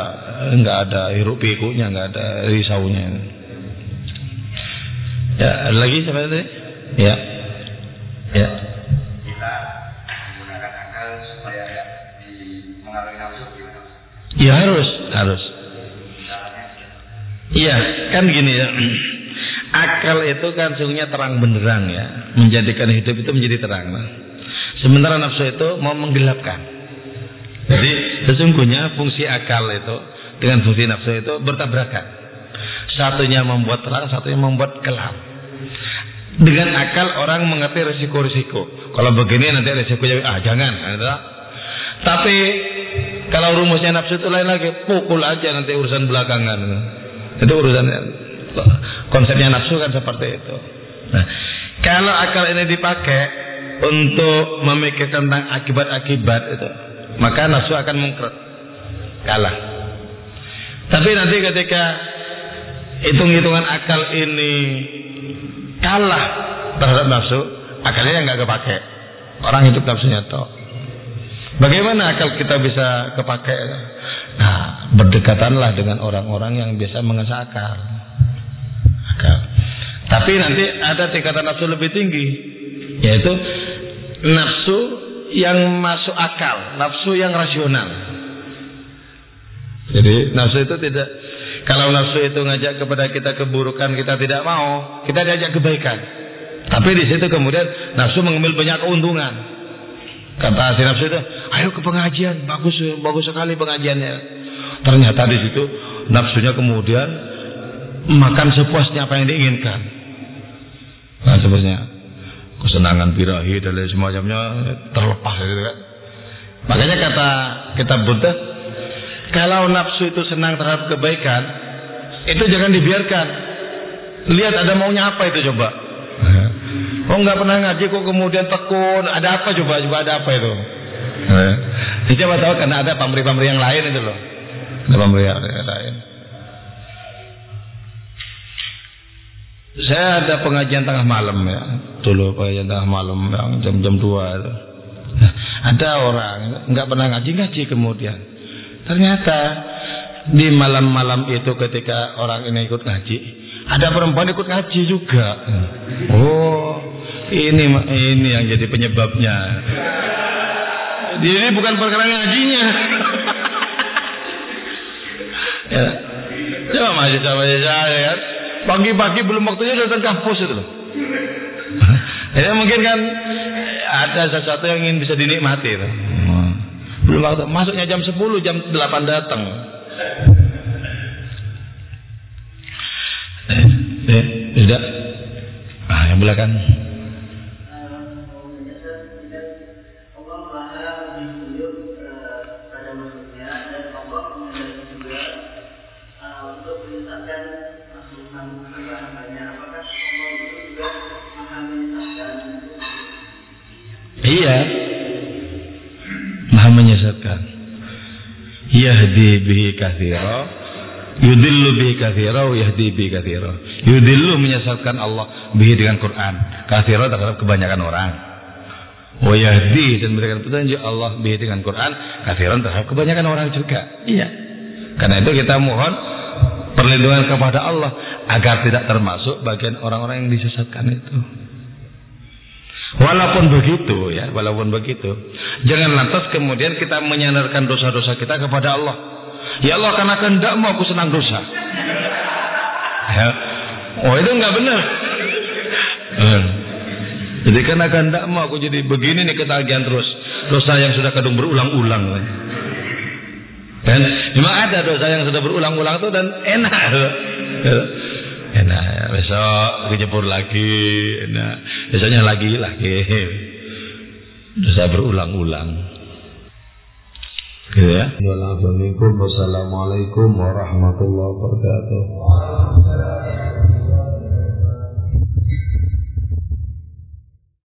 nggak ada hiruk pikuknya nggak ada risaunya. Ya ada lagi siapa tadi? Ya, ya. Ya harus, harus. Iya, kan gini ya. Akal itu kan sungguhnya terang benderang ya, menjadikan hidup itu menjadi terang. Nah, sementara nafsu itu mau menggelapkan. Jadi sesungguhnya fungsi akal itu dengan fungsi nafsu itu bertabrakan. Satunya membuat terang, satunya membuat gelap. Dengan akal orang mengerti risiko-risiko. Kalau begini nanti risikonya ah jangan. Tapi kalau rumusnya nafsu itu lain lagi, pukul aja nanti urusan belakangan. Itu urusan konsepnya nafsu kan seperti itu. Nah, kalau akal ini dipakai untuk memikirkan tentang akibat-akibat itu, maka nafsu akan mengkeret, kalah. Tapi nanti ketika hitung-hitungan akal ini kalah terhadap nafsu, akalnya nggak kepake. Orang hidup nafsunya toh. Bagaimana akal kita bisa kepakai? Nah, berdekatanlah dengan orang-orang yang biasa mengasah akal. akal. Tapi nanti ada tingkatan nafsu lebih tinggi, yaitu nafsu yang masuk akal, nafsu yang rasional. Jadi nafsu itu tidak kalau nafsu itu ngajak kepada kita keburukan kita tidak mau, kita diajak kebaikan. Tapi di situ kemudian nafsu mengambil banyak keuntungan. Kata si nafsu itu, ayo ke pengajian, bagus bagus sekali pengajiannya. Ternyata di situ nafsunya kemudian makan sepuasnya apa yang diinginkan. Nah sebenarnya kesenangan birahi dan lain semacamnya terlepas gitu kan. Makanya kata kita Buddha, kalau nafsu itu senang terhadap kebaikan, itu jangan dibiarkan. Lihat ada maunya apa itu coba. Oh nggak pernah ngaji kok kemudian tekun. Ada apa coba? Coba ada apa itu? Eh. Coba tahu karena ada pamri-pamri yang lain itu loh. Ada pamri yang lain. Saya ada pengajian tengah malam ya. Dulu pengajian tengah malam yang jam-jam dua itu. Ada orang nggak pernah ngaji ngaji kemudian. Ternyata di malam-malam itu ketika orang ini ikut ngaji, ada perempuan ikut ngaji juga. Oh, ini ini yang jadi penyebabnya. Ini bukan perkara ngajinya. ya. Coba masih sama saya kan. Pagi-pagi belum waktunya datang kampus itu loh. Ya mungkin kan ada sesuatu yang ingin bisa dinikmati. Tuh. Belum waktu masuknya jam 10, jam 8 datang. Itu juga maha menyesatkan? Iya. Maha menyesatkan. Yahdi bihi kathira. Yudillu bihi kathira wa yahdi bihi kathira. Yudillu menyesatkan Allah bihi dengan Quran. Kathira terhadap kebanyakan orang. Wa yahdi dan memberikan petunjuk Allah bihi dengan Quran. Kathiran terhadap kebanyakan orang juga. Iya. Karena itu kita mohon perlindungan kepada Allah agar tidak termasuk bagian orang-orang yang disesatkan itu. Walaupun begitu ya, walaupun begitu, jangan lantas kemudian kita menyandarkan dosa-dosa kita kepada Allah. Ya Allah karena kehendakmu aku senang dosa. Ya. Oh itu nggak benar. Eh. Jadi karena kehendakmu aku jadi begini nih ketagihan terus. Dosa yang sudah kadung berulang-ulang. Dan memang ada dosa yang sudah berulang-ulang itu dan enak. Enak. Besok dijemput lagi. Enak. Biasanya lagi lagi. Dosa berulang-ulang. Gitu ya. Wassalamualaikum warahmatullahi wabarakatuh.